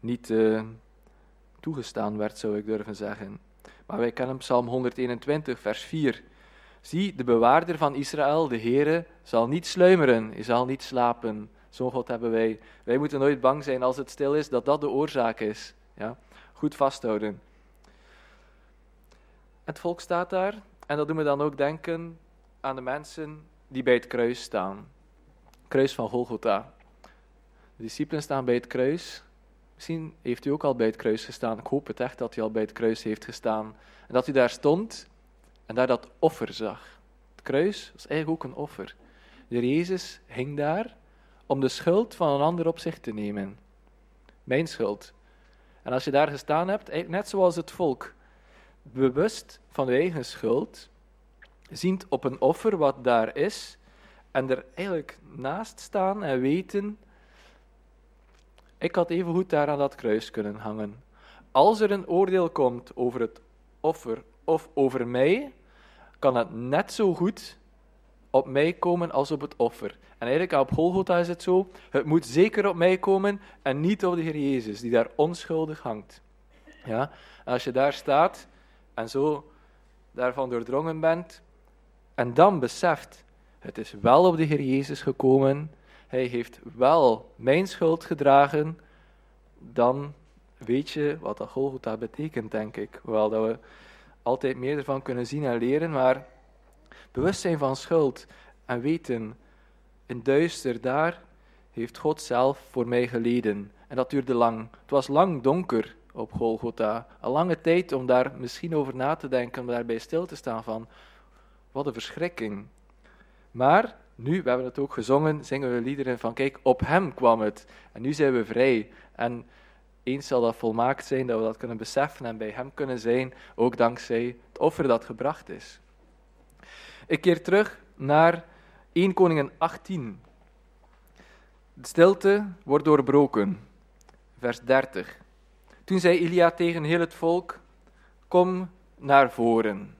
niet uh, toegestaan werd, zou ik durven zeggen. Maar wij kennen Psalm 121, vers 4. Zie, de bewaarder van Israël, de Heere, zal niet sluimeren, hij zal niet slapen. Zo'n God hebben wij. Wij moeten nooit bang zijn als het stil is, dat dat de oorzaak is. Ja? Goed vasthouden. Het volk staat daar, en dat doen we dan ook denken aan de mensen die bij het kruis staan. Kruis van Golgotha. De discipelen staan bij het kruis. Misschien heeft u ook al bij het kruis gestaan. Ik hoop het echt dat u al bij het kruis heeft gestaan. En dat u daar stond en daar dat offer zag. Het kruis was eigenlijk ook een offer. De Jezus hing daar om de schuld van een ander op zich te nemen. Mijn schuld. En als je daar gestaan hebt, net zoals het volk, bewust van de eigen schuld, ziend op een offer wat daar is, en er eigenlijk naast staan en weten, ik had even goed daar aan dat kruis kunnen hangen. Als er een oordeel komt over het offer of over mij, kan het net zo goed op mij komen als op het offer. En eigenlijk op Golgotha is het zo, het moet zeker op mij komen en niet op de Heer Jezus, die daar onschuldig hangt. Ja? Als je daar staat en zo daarvan doordrongen bent, en dan beseft, het is wel op de Heer Jezus gekomen, hij heeft wel mijn schuld gedragen, dan weet je wat dat Golgotha betekent, denk ik. Hoewel dat we altijd meer ervan kunnen zien en leren, maar bewustzijn van schuld en weten, in duister daar heeft God zelf voor mij geleden. En dat duurde lang. Het was lang donker op Golgotha. Een lange tijd om daar misschien over na te denken, om daarbij stil te staan van, wat een verschrikking. Maar nu, we hebben het ook gezongen, zingen we liederen van, kijk, op hem kwam het. En nu zijn we vrij. En eens zal dat volmaakt zijn, dat we dat kunnen beseffen en bij hem kunnen zijn, ook dankzij het offer dat gebracht is. Ik keer terug naar 1 Koningen 18. De stilte wordt doorbroken. Vers 30. Toen zei Elia tegen heel het volk: Kom naar voren.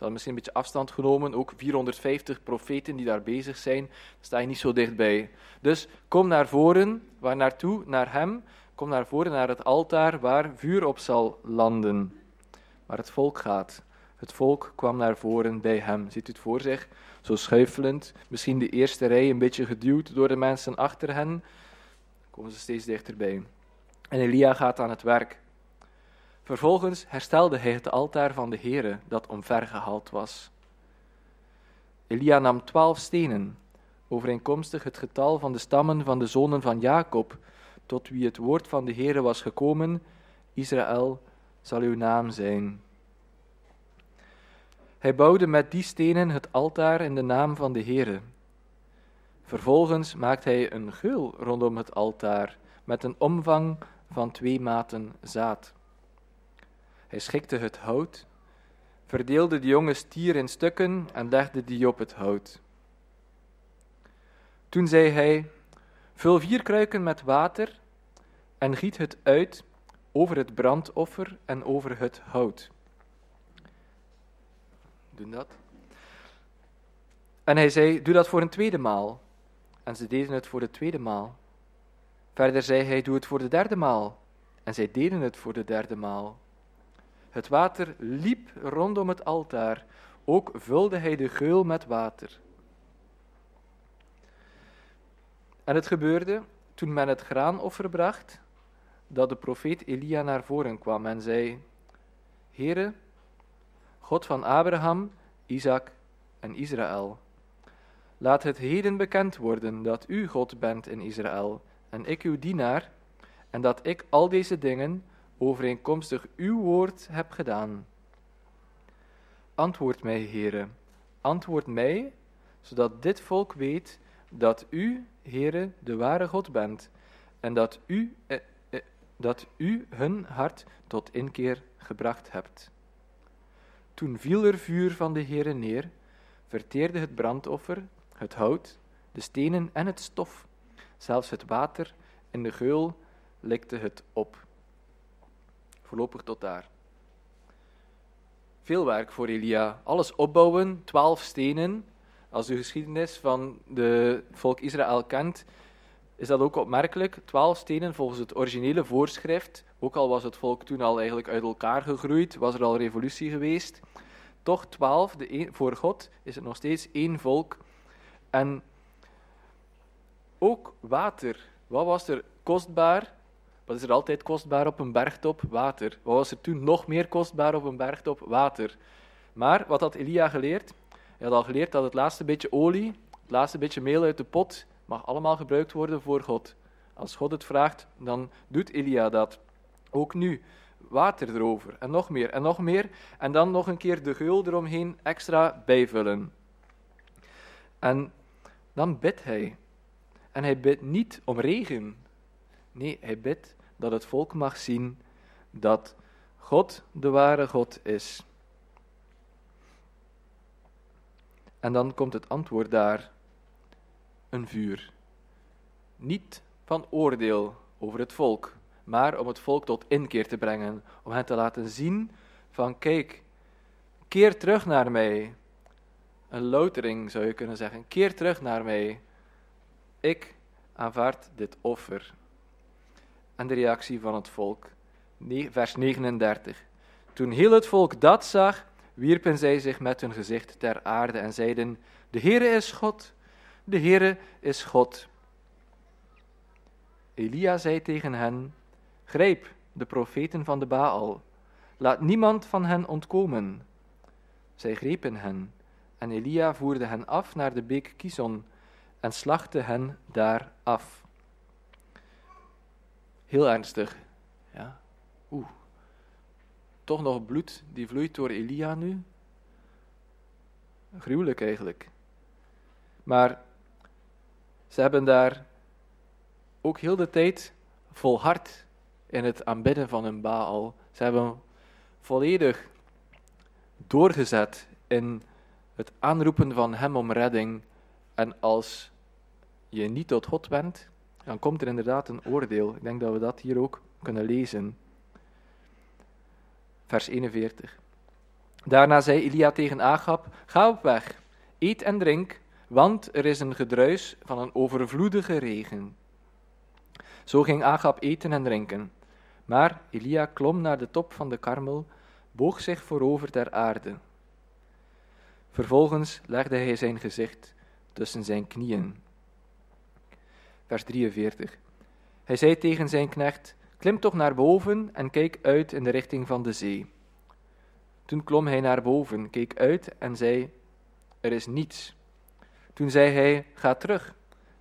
Ze hadden misschien een beetje afstand genomen, ook 450 profeten die daar bezig zijn, sta je niet zo dichtbij. Dus kom naar voren, waar naartoe? Naar hem. Kom naar voren, naar het altaar waar vuur op zal landen. Waar het volk gaat. Het volk kwam naar voren bij hem. Ziet u het voor zich? Zo schuifelend, misschien de eerste rij een beetje geduwd door de mensen achter hen, komen ze steeds dichterbij. En Elia gaat aan het werk. Vervolgens herstelde hij het altaar van de Heere dat omvergehaald was. Elia nam twaalf stenen, overeenkomstig het getal van de stammen van de zonen van Jacob, tot wie het woord van de Heere was gekomen, Israël zal uw naam zijn. Hij bouwde met die stenen het altaar in de naam van de Heere. Vervolgens maakte hij een geul rondom het altaar met een omvang van twee maten zaad. Hij schikte het hout, verdeelde de jonge stier in stukken en legde die op het hout. Toen zei hij: Vul vier kruiken met water en giet het uit over het brandoffer en over het hout. Doen dat. En hij zei: Doe dat voor een tweede maal. En ze deden het voor de tweede maal. Verder zei hij: Doe het voor de derde maal. En zij deden het voor de derde maal. Het water liep rondom het altaar. Ook vulde hij de geul met water. En het gebeurde toen men het graanoffer bracht, dat de profeet Elia naar voren kwam en zei: Heere, God van Abraham, Isaac en Israël, laat het heden bekend worden dat u God bent in Israël en ik uw dienaar, en dat ik al deze dingen overeenkomstig uw woord heb gedaan. Antwoord mij, Heere, antwoord mij, zodat dit volk weet dat u, Heere, de ware God bent, en dat u, dat u hun hart tot inkeer gebracht hebt. Toen viel er vuur van de Heere neer, verteerde het brandoffer, het hout, de stenen en het stof, zelfs het water in de geul likte het op. Voorlopig tot daar. Veel werk voor Elia. Alles opbouwen, twaalf stenen. Als u geschiedenis van de volk Israël kent, is dat ook opmerkelijk. Twaalf stenen volgens het originele voorschrift. Ook al was het volk toen al eigenlijk uit elkaar gegroeid, was er al revolutie geweest. Toch twaalf, de voor God is het nog steeds één volk. En ook water. Wat was er kostbaar? Wat is er altijd kostbaar op een bergtop? Water. Wat was er toen nog meer kostbaar op een bergtop? Water. Maar wat had Elia geleerd? Hij had al geleerd dat het laatste beetje olie, het laatste beetje meel uit de pot, mag allemaal gebruikt worden voor God. Als God het vraagt, dan doet Elia dat. Ook nu. Water erover. En nog meer. En nog meer. En dan nog een keer de geul eromheen extra bijvullen. En dan bidt hij. En hij bidt niet om regen. Nee, hij bidt dat het volk mag zien dat God de ware God is. En dan komt het antwoord daar: een vuur. Niet van oordeel over het volk, maar om het volk tot inkeer te brengen, om hen te laten zien van kijk, keer terug naar mij. Een loutering zou je kunnen zeggen, keer terug naar mij. Ik aanvaard dit offer en de reactie van het volk. Vers 39. Toen heel het volk dat zag, wierpen zij zich met hun gezicht ter aarde en zeiden: De Heere is God, de Heere is God. Elia zei tegen hen: Grijp de profeten van de Baal, laat niemand van hen ontkomen. Zij grepen hen, en Elia voerde hen af naar de beek Kison en slachtte hen daar af. Heel ernstig. Ja. Oeh. Toch nog bloed die vloeit door Elia nu. Gruwelijk eigenlijk. Maar ze hebben daar ook heel de tijd volhard in het aanbidden van hun Baal. Ze hebben volledig doorgezet in het aanroepen van hem om redding. En als je niet tot God bent, dan komt er inderdaad een oordeel. Ik denk dat we dat hier ook kunnen lezen. Vers 41. Daarna zei Elia tegen Agab: Ga op weg, eet en drink, want er is een gedruis van een overvloedige regen. Zo ging Agab eten en drinken. Maar Elia klom naar de top van de karmel, boog zich voorover ter aarde. Vervolgens legde hij zijn gezicht tussen zijn knieën vers 43. Hij zei tegen zijn knecht: Klim toch naar boven en kijk uit in de richting van de zee. Toen klom hij naar boven, keek uit en zei: Er is niets. Toen zei hij: Ga terug,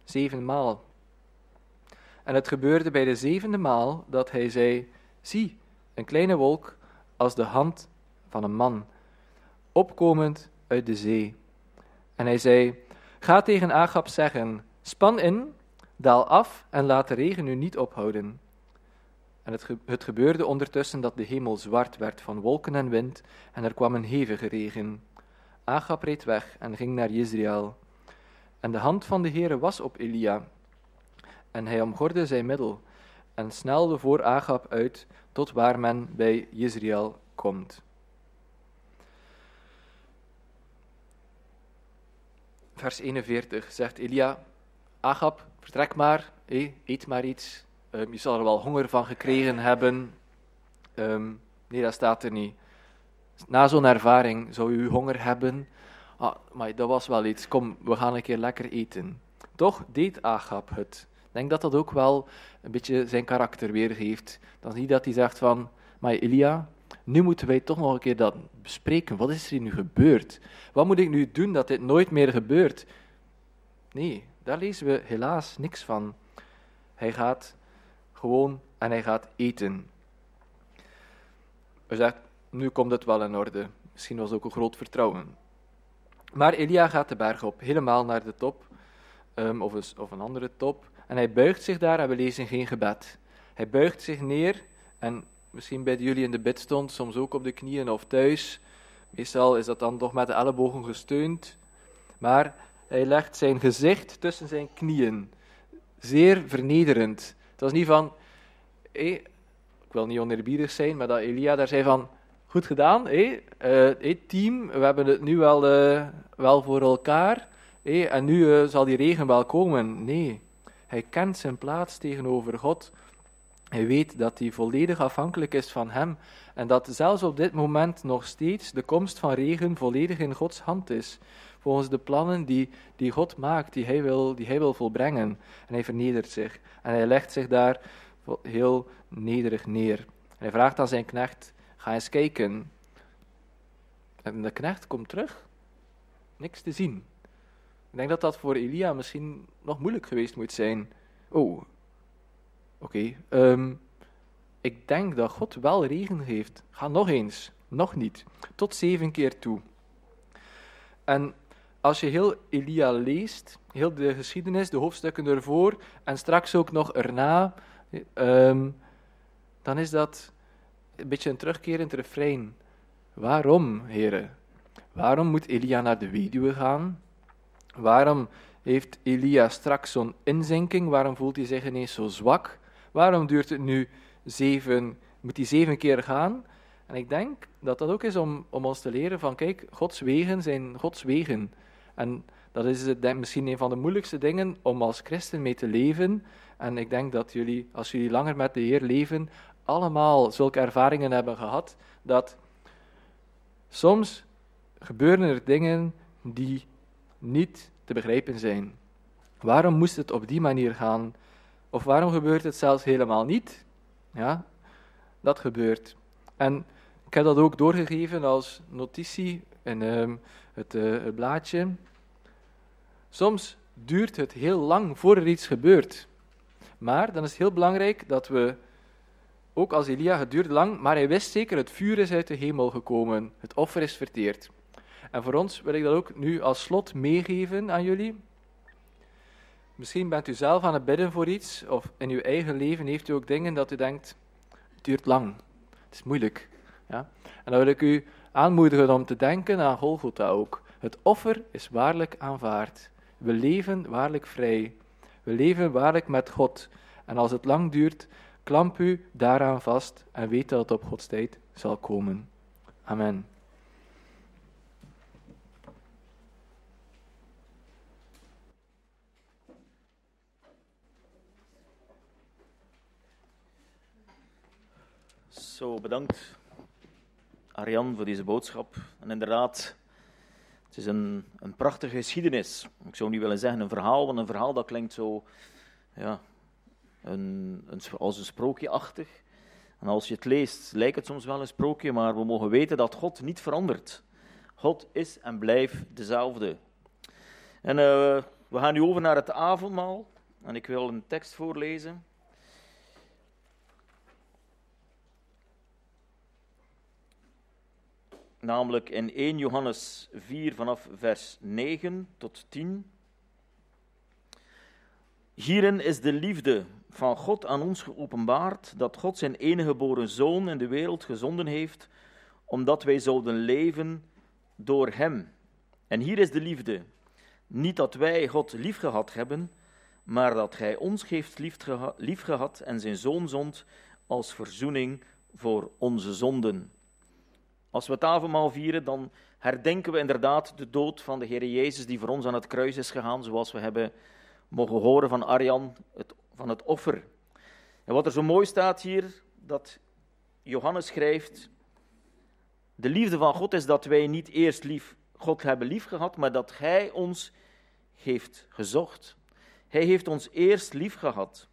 zevenmaal. En het gebeurde bij de zevende maal dat hij zei: Zie, een kleine wolk als de hand van een man, opkomend uit de zee. En hij zei: Ga tegen Agab zeggen: Span in, daal af en laat de regen u niet ophouden. En het, het gebeurde ondertussen dat de hemel zwart werd van wolken en wind, en er kwam een hevige regen. Agab reed weg en ging naar Israël. En de hand van de Heere was op Elia, en hij omgorde zijn middel, en snelde voor Agab uit, tot waar men bij Israël komt. Vers 41 zegt Elia, Agab, vertrek maar, eet maar iets, Um, je zal er wel honger van gekregen hebben. Um, nee, dat staat er niet. Na zo'n ervaring zou u honger hebben. Ah, maar dat was wel iets. Kom, we gaan een keer lekker eten. Toch deed Agab het. Ik denk dat dat ook wel een beetje zijn karakter weergeeft. Dan zie je dat hij zegt van, maar Elia, nu moeten wij toch nog een keer dat bespreken. Wat is er nu gebeurd? Wat moet ik nu doen dat dit nooit meer gebeurt? Nee, daar lezen we helaas niks van. Hij gaat gewoon en hij gaat eten. Hij zegt, nu komt het wel in orde. Misschien was het ook een groot vertrouwen. Maar Elia gaat de berg op, helemaal naar de top, um, of, een, of een andere top, en hij buigt zich daar en we lezen geen gebed. Hij buigt zich neer en misschien bij jullie in de bid stond, soms ook op de knieën of thuis. Meestal is dat dan toch met de ellebogen gesteund. Maar hij legt zijn gezicht tussen zijn knieën. Zeer vernederend. Het was niet van, ik wil niet oneerbiedig zijn, maar dat Elia daar zei van, goed gedaan, hey, uh, team, we hebben het nu wel, uh, wel voor elkaar, hey, en nu uh, zal die regen wel komen. Nee, hij kent zijn plaats tegenover God. Hij weet dat hij volledig afhankelijk is van hem en dat zelfs op dit moment nog steeds de komst van regen volledig in Gods hand is. Volgens de plannen die, die God maakt, die hij, wil, die hij wil volbrengen. En hij vernedert zich. En hij legt zich daar heel nederig neer. En hij vraagt aan zijn knecht: Ga eens kijken. En de knecht komt terug. Niks te zien. Ik denk dat dat voor Elia misschien nog moeilijk geweest moet zijn. Oh, oké. Ehm, ik denk dat God wel regen geeft. Ga nog eens. Nog niet. Tot zeven keer toe. En als je heel Elia leest, heel de geschiedenis, de hoofdstukken ervoor en straks ook nog erna, um, dan is dat een beetje een terugkerend refrein. Waarom, heren? Waarom moet Elia naar de weduwe gaan? Waarom heeft Elia straks zo'n inzinking? Waarom voelt hij zich ineens zo zwak? Waarom duurt het nu zeven, moet hij zeven keer gaan? En ik denk dat dat ook is om, om ons te leren van, kijk, Gods wegen zijn Gods wegen. En dat is het, misschien een van de moeilijkste dingen om als christen mee te leven. En ik denk dat jullie, als jullie langer met de Heer leven, allemaal zulke ervaringen hebben gehad, dat soms gebeuren er dingen die niet te begrijpen zijn. Waarom moest het op die manier gaan? Of waarom gebeurt het zelfs helemaal niet? Ja, dat gebeurt. En ik heb dat ook doorgegeven als notitie in uh, het, uh, het blaadje. Soms duurt het heel lang voor er iets gebeurt. Maar dan is het heel belangrijk dat we, ook als Elia, het lang, maar hij wist zeker, het vuur is uit de hemel gekomen, het offer is verteerd. En voor ons wil ik dat ook nu als slot meegeven aan jullie. Misschien bent u zelf aan het bidden voor iets, of in uw eigen leven heeft u ook dingen dat u denkt, het duurt lang, het is moeilijk. Ja? En dan wil ik u aanmoedigen om te denken aan Golgotha ook. Het offer is waarlijk aanvaard. We leven waarlijk vrij. We leven waarlijk met God. En als het lang duurt, klamp u daaraan vast en weet dat het op Gods tijd zal komen. Amen. Zo, bedankt Arjan voor deze boodschap. En inderdaad, het is een, een prachtige geschiedenis. Ik zou niet willen zeggen een verhaal, want een verhaal dat klinkt zo ja, een, een, als een sprookjeachtig. En als je het leest, lijkt het soms wel een sprookje, maar we mogen weten dat God niet verandert. God is en blijft dezelfde. En uh, we gaan nu over naar het avondmaal. En ik wil een tekst voorlezen. Namelijk in 1 Johannes 4 vanaf vers 9 tot 10. Hierin is de liefde van God aan ons geopenbaard, dat God zijn enige geboren zoon in de wereld gezonden heeft, omdat wij zouden leven door hem. En hier is de liefde. Niet dat wij God liefgehad hebben, maar dat Hij ons heeft liefgehad en zijn Zoon zond als verzoening voor onze zonden. Als we het avondmaal vieren, dan herdenken we inderdaad de dood van de Heer Jezus die voor ons aan het kruis is gegaan, zoals we hebben mogen horen van Arjan, het, van het offer. En wat er zo mooi staat hier, dat Johannes schrijft, de liefde van God is dat wij niet eerst lief God hebben lief gehad, maar dat Hij ons heeft gezocht. Hij heeft ons eerst lief gehad.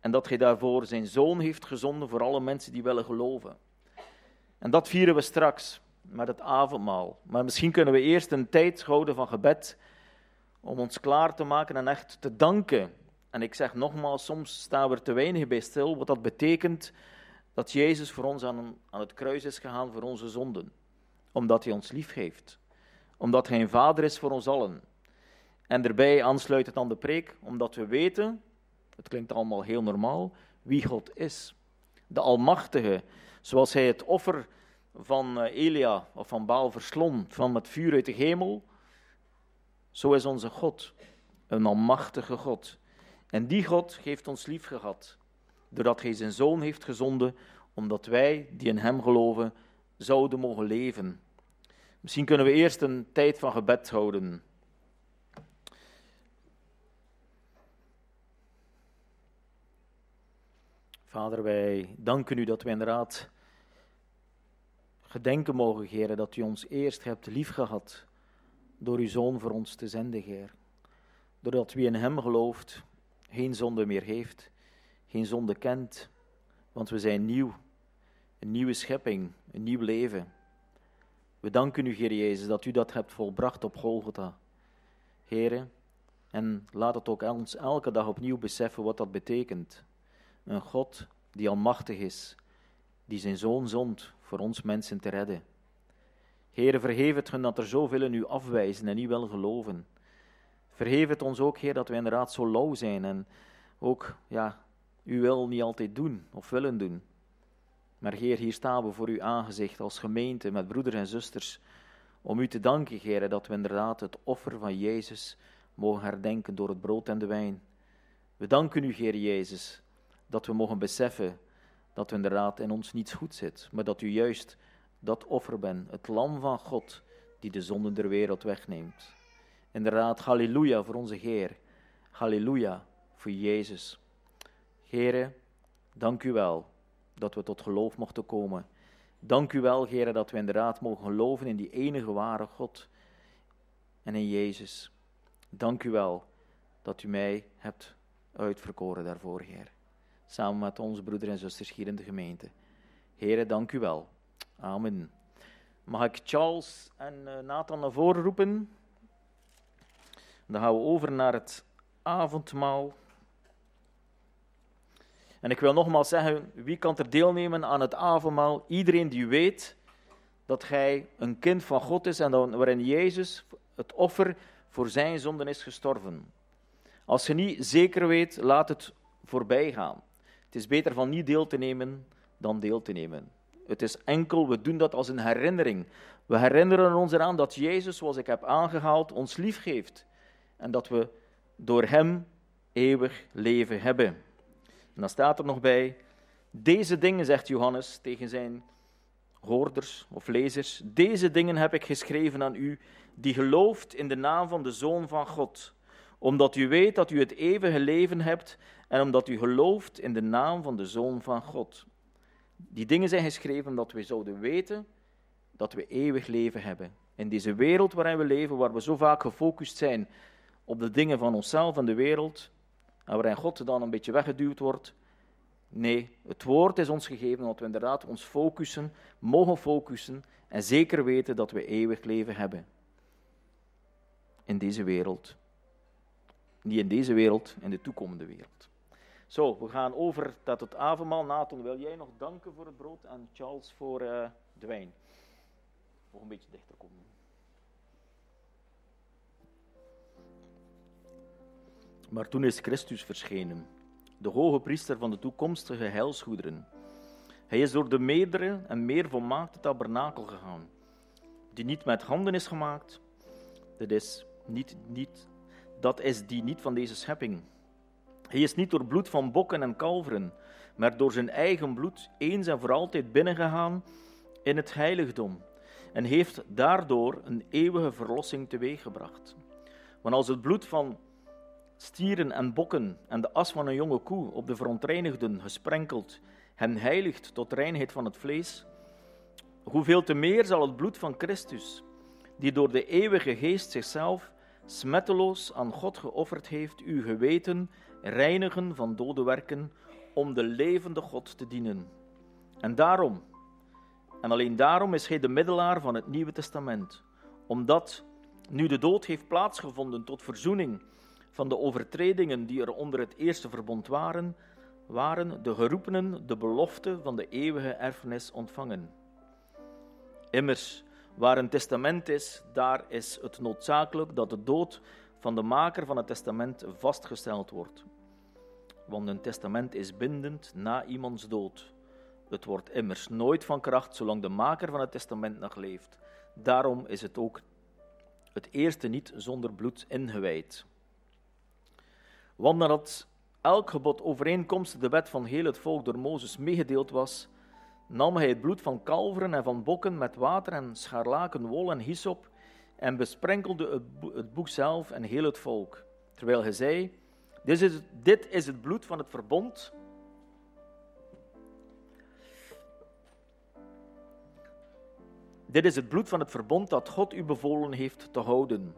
En dat Hij daarvoor zijn Zoon heeft gezonden voor alle mensen die willen geloven. En dat vieren we straks met het avondmaal. Maar misschien kunnen we eerst een tijd houden van gebed om ons klaar te maken en echt te danken. En ik zeg nogmaals, soms staan we er te weinig bij stil, wat dat betekent dat Jezus voor ons aan, aan het kruis is gegaan voor onze zonden. Omdat Hij ons lief heeft. Omdat Hij een vader is voor ons allen. En daarbij aansluit het aan de preek, omdat we weten, het klinkt allemaal heel normaal, wie God is. De Almachtige, zoals Hij het offer van eh, Elia of van Baal verslond, van het vuur uit de hemel. Zo is onze God, een almachtige God. En die God heeft ons lief gehad, doordat Hij zijn Zoon heeft gezonden, omdat wij, die in Hem geloven, zouden mogen leven. Misschien kunnen we eerst een tijd van gebed houden. Vader, wij danken u dat we inderdaad gedenken mogen, Heer, dat u ons eerst hebt liefgehad door uw Zoon voor ons te zenden, Heer. Doordat wie in Hem gelooft, geen zonde meer heeft, geen zonde kent, want we zijn nieuw, een nieuwe schepping, een nieuw leven. We danken u, Heer Jezus, dat u dat hebt volbracht op Golgotha. Heer, en laat het ook ons elke dag opnieuw beseffen wat dat betekent. Een God die almachtig is, die zijn zoon zond voor ons mensen te redden. Heer, vergeef het hun dat er zoveel in u afwijzen en niet wel geloven. Vergeef het ons ook, Heer, dat we inderdaad zo lauw zijn en ook, ja, u wil niet altijd doen of willen doen. Maar Heer, hier staan we voor uw aangezicht als gemeente met broeders en zusters om u te danken, Heer, dat we inderdaad het offer van Jezus mogen herdenken door het brood en de wijn. We danken u, Heer Jezus, dat we mogen beseffen dat we inderdaad in ons niets goed zit, maar dat u juist dat offer bent, het lam van God, die de zonden der wereld wegneemt. Inderdaad, halleluja voor onze Heer. Halleluja voor Jezus. Heren, dank u wel dat we tot geloof mochten komen. Dank u wel, Heren, dat we inderdaad mogen geloven in die enige ware God en in Jezus. Dank u wel dat u mij hebt uitverkoren daarvoor, Heer. Samen met onze broeders en zusters hier in de gemeente. Heren, dank u wel. Amen. Mag ik Charles en eh, Nathan naar voren roepen? Dan gaan we over naar het avondmaal. En ik wil nogmaals zeggen, wie kan er deelnemen aan het avondmaal? Iedereen die weet dat hij een kind van God is en waarin Jezus, het offer voor zijn zonden, is gestorven. Als je niet zeker weet, laat het voorbij gaan. Het is beter van niet deel te nemen dan deel te nemen. Het is enkel, we doen dat als een herinnering. We herinneren ons eraan dat Jezus, zoals ik heb aangehaald, ons lief geeft. En dat we door Hem eeuwig leven hebben. En dan staat er nog bij, deze dingen, zegt Johannes tegen zijn hoorders of lezers, deze dingen heb ik geschreven aan u, die gelooft in de naam van de Zoon van God, omdat u weet dat u het eeuwige leven hebt en omdat u gelooft in de naam van de Zoon van God. Die dingen zijn geschreven omdat we zouden weten dat we eeuwig leven hebben. In deze wereld waarin we leven, waar we zo vaak gefocust zijn op de dingen van onszelf en de wereld, en waarin God dan een beetje weggeduwd wordt. Nee, het woord is ons gegeven omdat we inderdaad ons focussen, mogen focussen en zeker weten dat we eeuwig leven hebben. In deze wereld. Niet in deze wereld, in de toekomende wereld. Zo, we gaan over tot het avondmaal. Nathan, wil jij nog danken voor het brood en Charles voor uh, de wijn? Nog een beetje dichter komen. Maar toen is Christus verschenen, de hoge priester van de toekomstige heilsgoederen. Hij is door de meerdere en meer volmaakte tabernakel gegaan, die niet met handen is gemaakt. Dat is, niet, niet, dat is die niet van deze schepping. Hij is niet door bloed van bokken en kalveren, maar door zijn eigen bloed eens en voor altijd binnengegaan in het heiligdom en heeft daardoor een eeuwige verlossing teweeggebracht. Want als het bloed van stieren en bokken en de as van een jonge koe op de verontreinigden gesprenkeld hen heiligt tot reinheid van het vlees, hoeveel te meer zal het bloed van Christus, die door de eeuwige geest zichzelf smetteloos aan God geofferd heeft, uw geweten reinigen van dode werken om de levende God te dienen. En daarom, en alleen daarom is hij de middelaar van het Nieuwe Testament, omdat nu de dood heeft plaatsgevonden tot verzoening van de overtredingen die er onder het eerste verbond waren, waren de geroepenen de belofte van de eeuwige erfenis ontvangen. Immers, waar een testament is, daar is het noodzakelijk dat de dood van de maker van het testament vastgesteld wordt. Want een testament is bindend na iemands dood. Het wordt immers nooit van kracht zolang de maker van het testament nog leeft. Daarom is het ook het eerste niet zonder bloed ingewijd. Want nadat elk gebod overeenkomstig de wet van heel het volk door Mozes meegedeeld was, nam hij het bloed van kalveren en van bokken met water en scharlaken, wol en hyssop en besprenkelde het boek zelf en heel het volk. Terwijl hij zei, dit is, dit is het bloed van het verbond. Dit is het bloed van het verbond dat God u bevolen heeft te houden.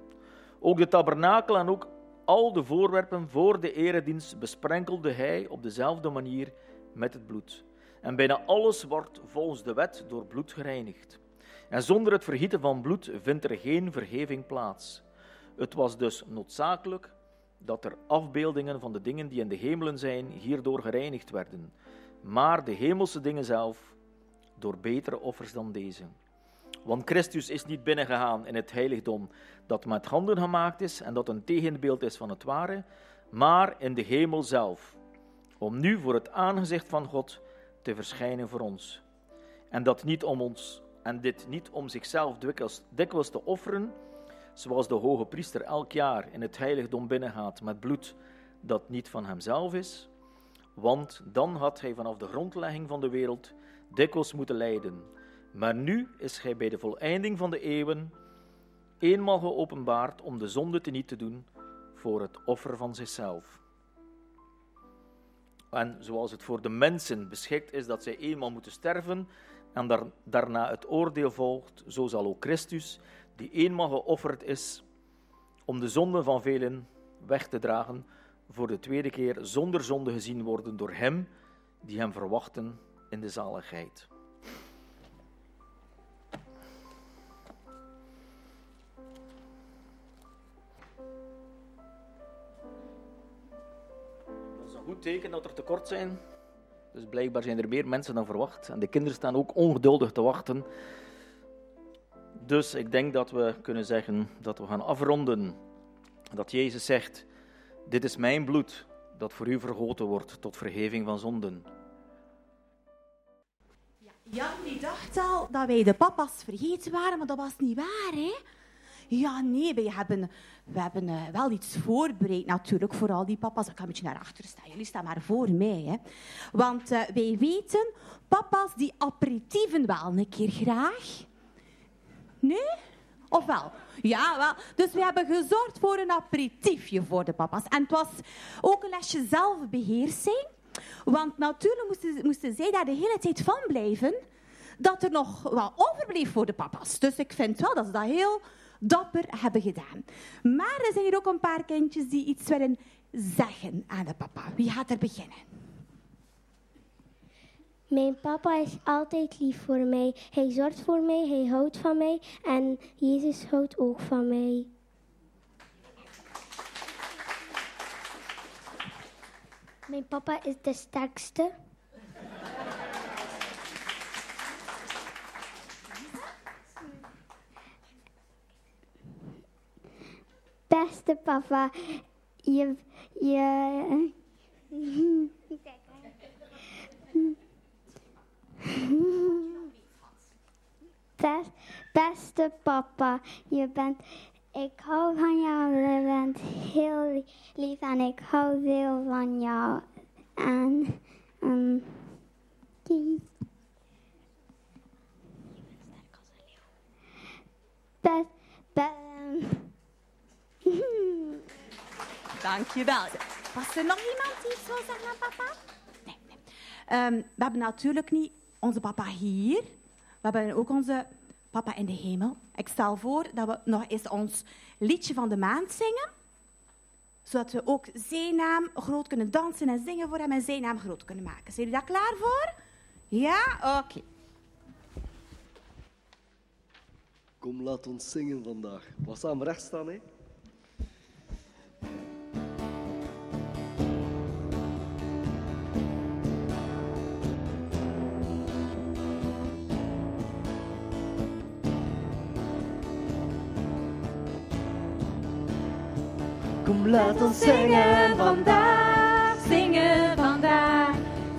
Ook de tabernakel en ook al de voorwerpen voor de eredienst besprenkelde hij op dezelfde manier met het bloed. En bijna alles wordt volgens de wet door bloed gereinigd. En zonder het vergieten van bloed vindt er geen vergeving plaats. Het was dus noodzakelijk dat er afbeeldingen van de dingen die in de hemelen zijn hierdoor gereinigd werden, maar de hemelse dingen zelf door betere offers dan deze. Want Christus is niet binnengegaan in het heiligdom dat met handen gemaakt is en dat een tegenbeeld is van het ware, maar in de hemel zelf, om nu voor het aangezicht van God te verschijnen voor ons. En dat niet om ons, en dit niet om zichzelf dikwijls, te offeren, zoals de hoge priester elk jaar in het heiligdom binnengaat met bloed dat niet van hemzelf is, want dan had hij vanaf de grondlegging van de wereld dikwijls moeten lijden. Maar nu is hij bij de voleinding van de eeuwen eenmaal geopenbaard om de zonde te niet te doen voor het offer van zichzelf. En zoals het voor de mensen beschikt is dat zij eenmaal moeten sterven en daarna het oordeel volgt, zo zal ook Christus die eenmaal geofferd is om de zonde van velen weg te dragen, voor de tweede keer zonder zonde gezien worden door Hem die Hem verwachten in de zaligheid. Goed teken dat er tekort zijn. Dus blijkbaar zijn er meer mensen dan verwacht. En de kinderen staan ook ongeduldig te wachten dus ik denk dat we kunnen zeggen dat we gaan afronden. Dat Jezus zegt: Dit is mijn bloed dat voor u vergoten wordt tot vergeving van zonden. Jan die dacht al dat wij de papa's vergeten waren, maar dat was niet waar, hè? Ja, nee, we hebben, we hebben uh, wel iets voorbereid natuurlijk voor al die papa's. Ik ga een beetje naar achter staan. Jullie staan maar voor mij. Hè. Want uh, wij weten, papa's die aperitieven wel een keer graag. Nee? Of wel? Ja, wel. Dus we hebben gezorgd voor een aperitiefje voor de papa's. En het was ook een lesje zelfbeheersing. Want natuurlijk moesten, moesten zij daar de hele tijd van blijven. Dat er nog wel overbleef voor de papa's. Dus ik vind wel dat ze dat heel dapper hebben gedaan. Maar er zijn hier ook een paar kindjes die iets willen zeggen aan de papa? Wie gaat er beginnen? Mijn papa is altijd lief voor mij. Hij zorgt voor mij, hij houdt van mij en Jezus houdt ook van mij. Mijn papa is de sterkste. Beste papa, je, je, Best, beste papa, je bent, ik hou van jou, je bent heel lief en ik hou veel van jou. En, um, best, best, Dankjewel. Was er nog iemand die iets wil zeggen aan papa? Nee. nee. Um, we hebben natuurlijk niet onze papa hier. We hebben ook onze papa in de hemel. Ik stel voor dat we nog eens ons liedje van de maand zingen. Zodat we ook zijn naam groot kunnen dansen en zingen voor hem en zijn naam groot kunnen maken. Zijn jullie daar klaar voor? Ja? Oké. Kom, laat ons zingen vandaag. We samen recht staan, hè? Kom, laat ons zingen vandaag, zingen vandaag,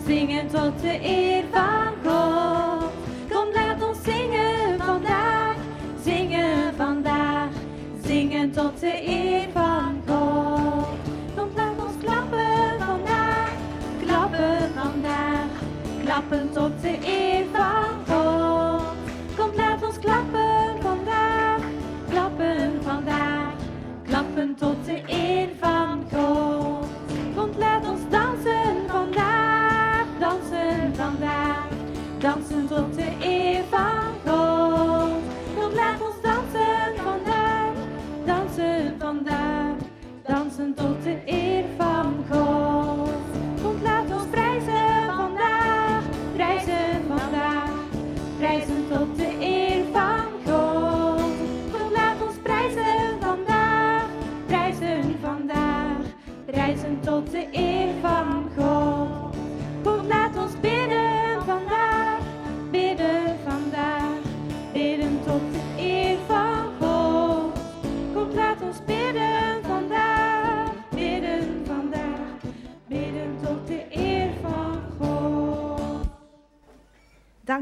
zingen tot de eer van God. Kom, laat ons zingen vandaag, zingen vandaag, zingen tot de eer van God. Kom, laat ons klappen vandaag, klappen vandaag, klappen tot de eer van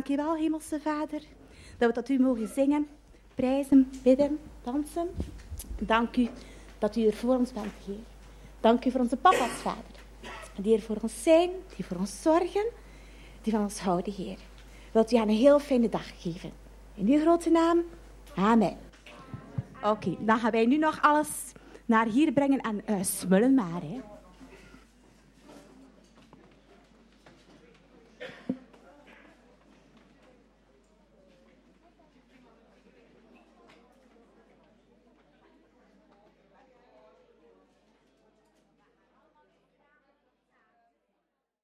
Dankjewel, Hemelse Vader, dat we tot u mogen zingen, prijzen, bidden, dansen. Dank u dat u er voor ons bent, Heer. Dank u voor onze papa's, Vader. Die er voor ons zijn, die voor ons zorgen, die van ons houden, Heer. Wilt u hen een heel fijne dag geven. In uw grote naam, amen. Oké, dan gaan wij nu nog alles naar hier brengen en uh, smullen maar, hè.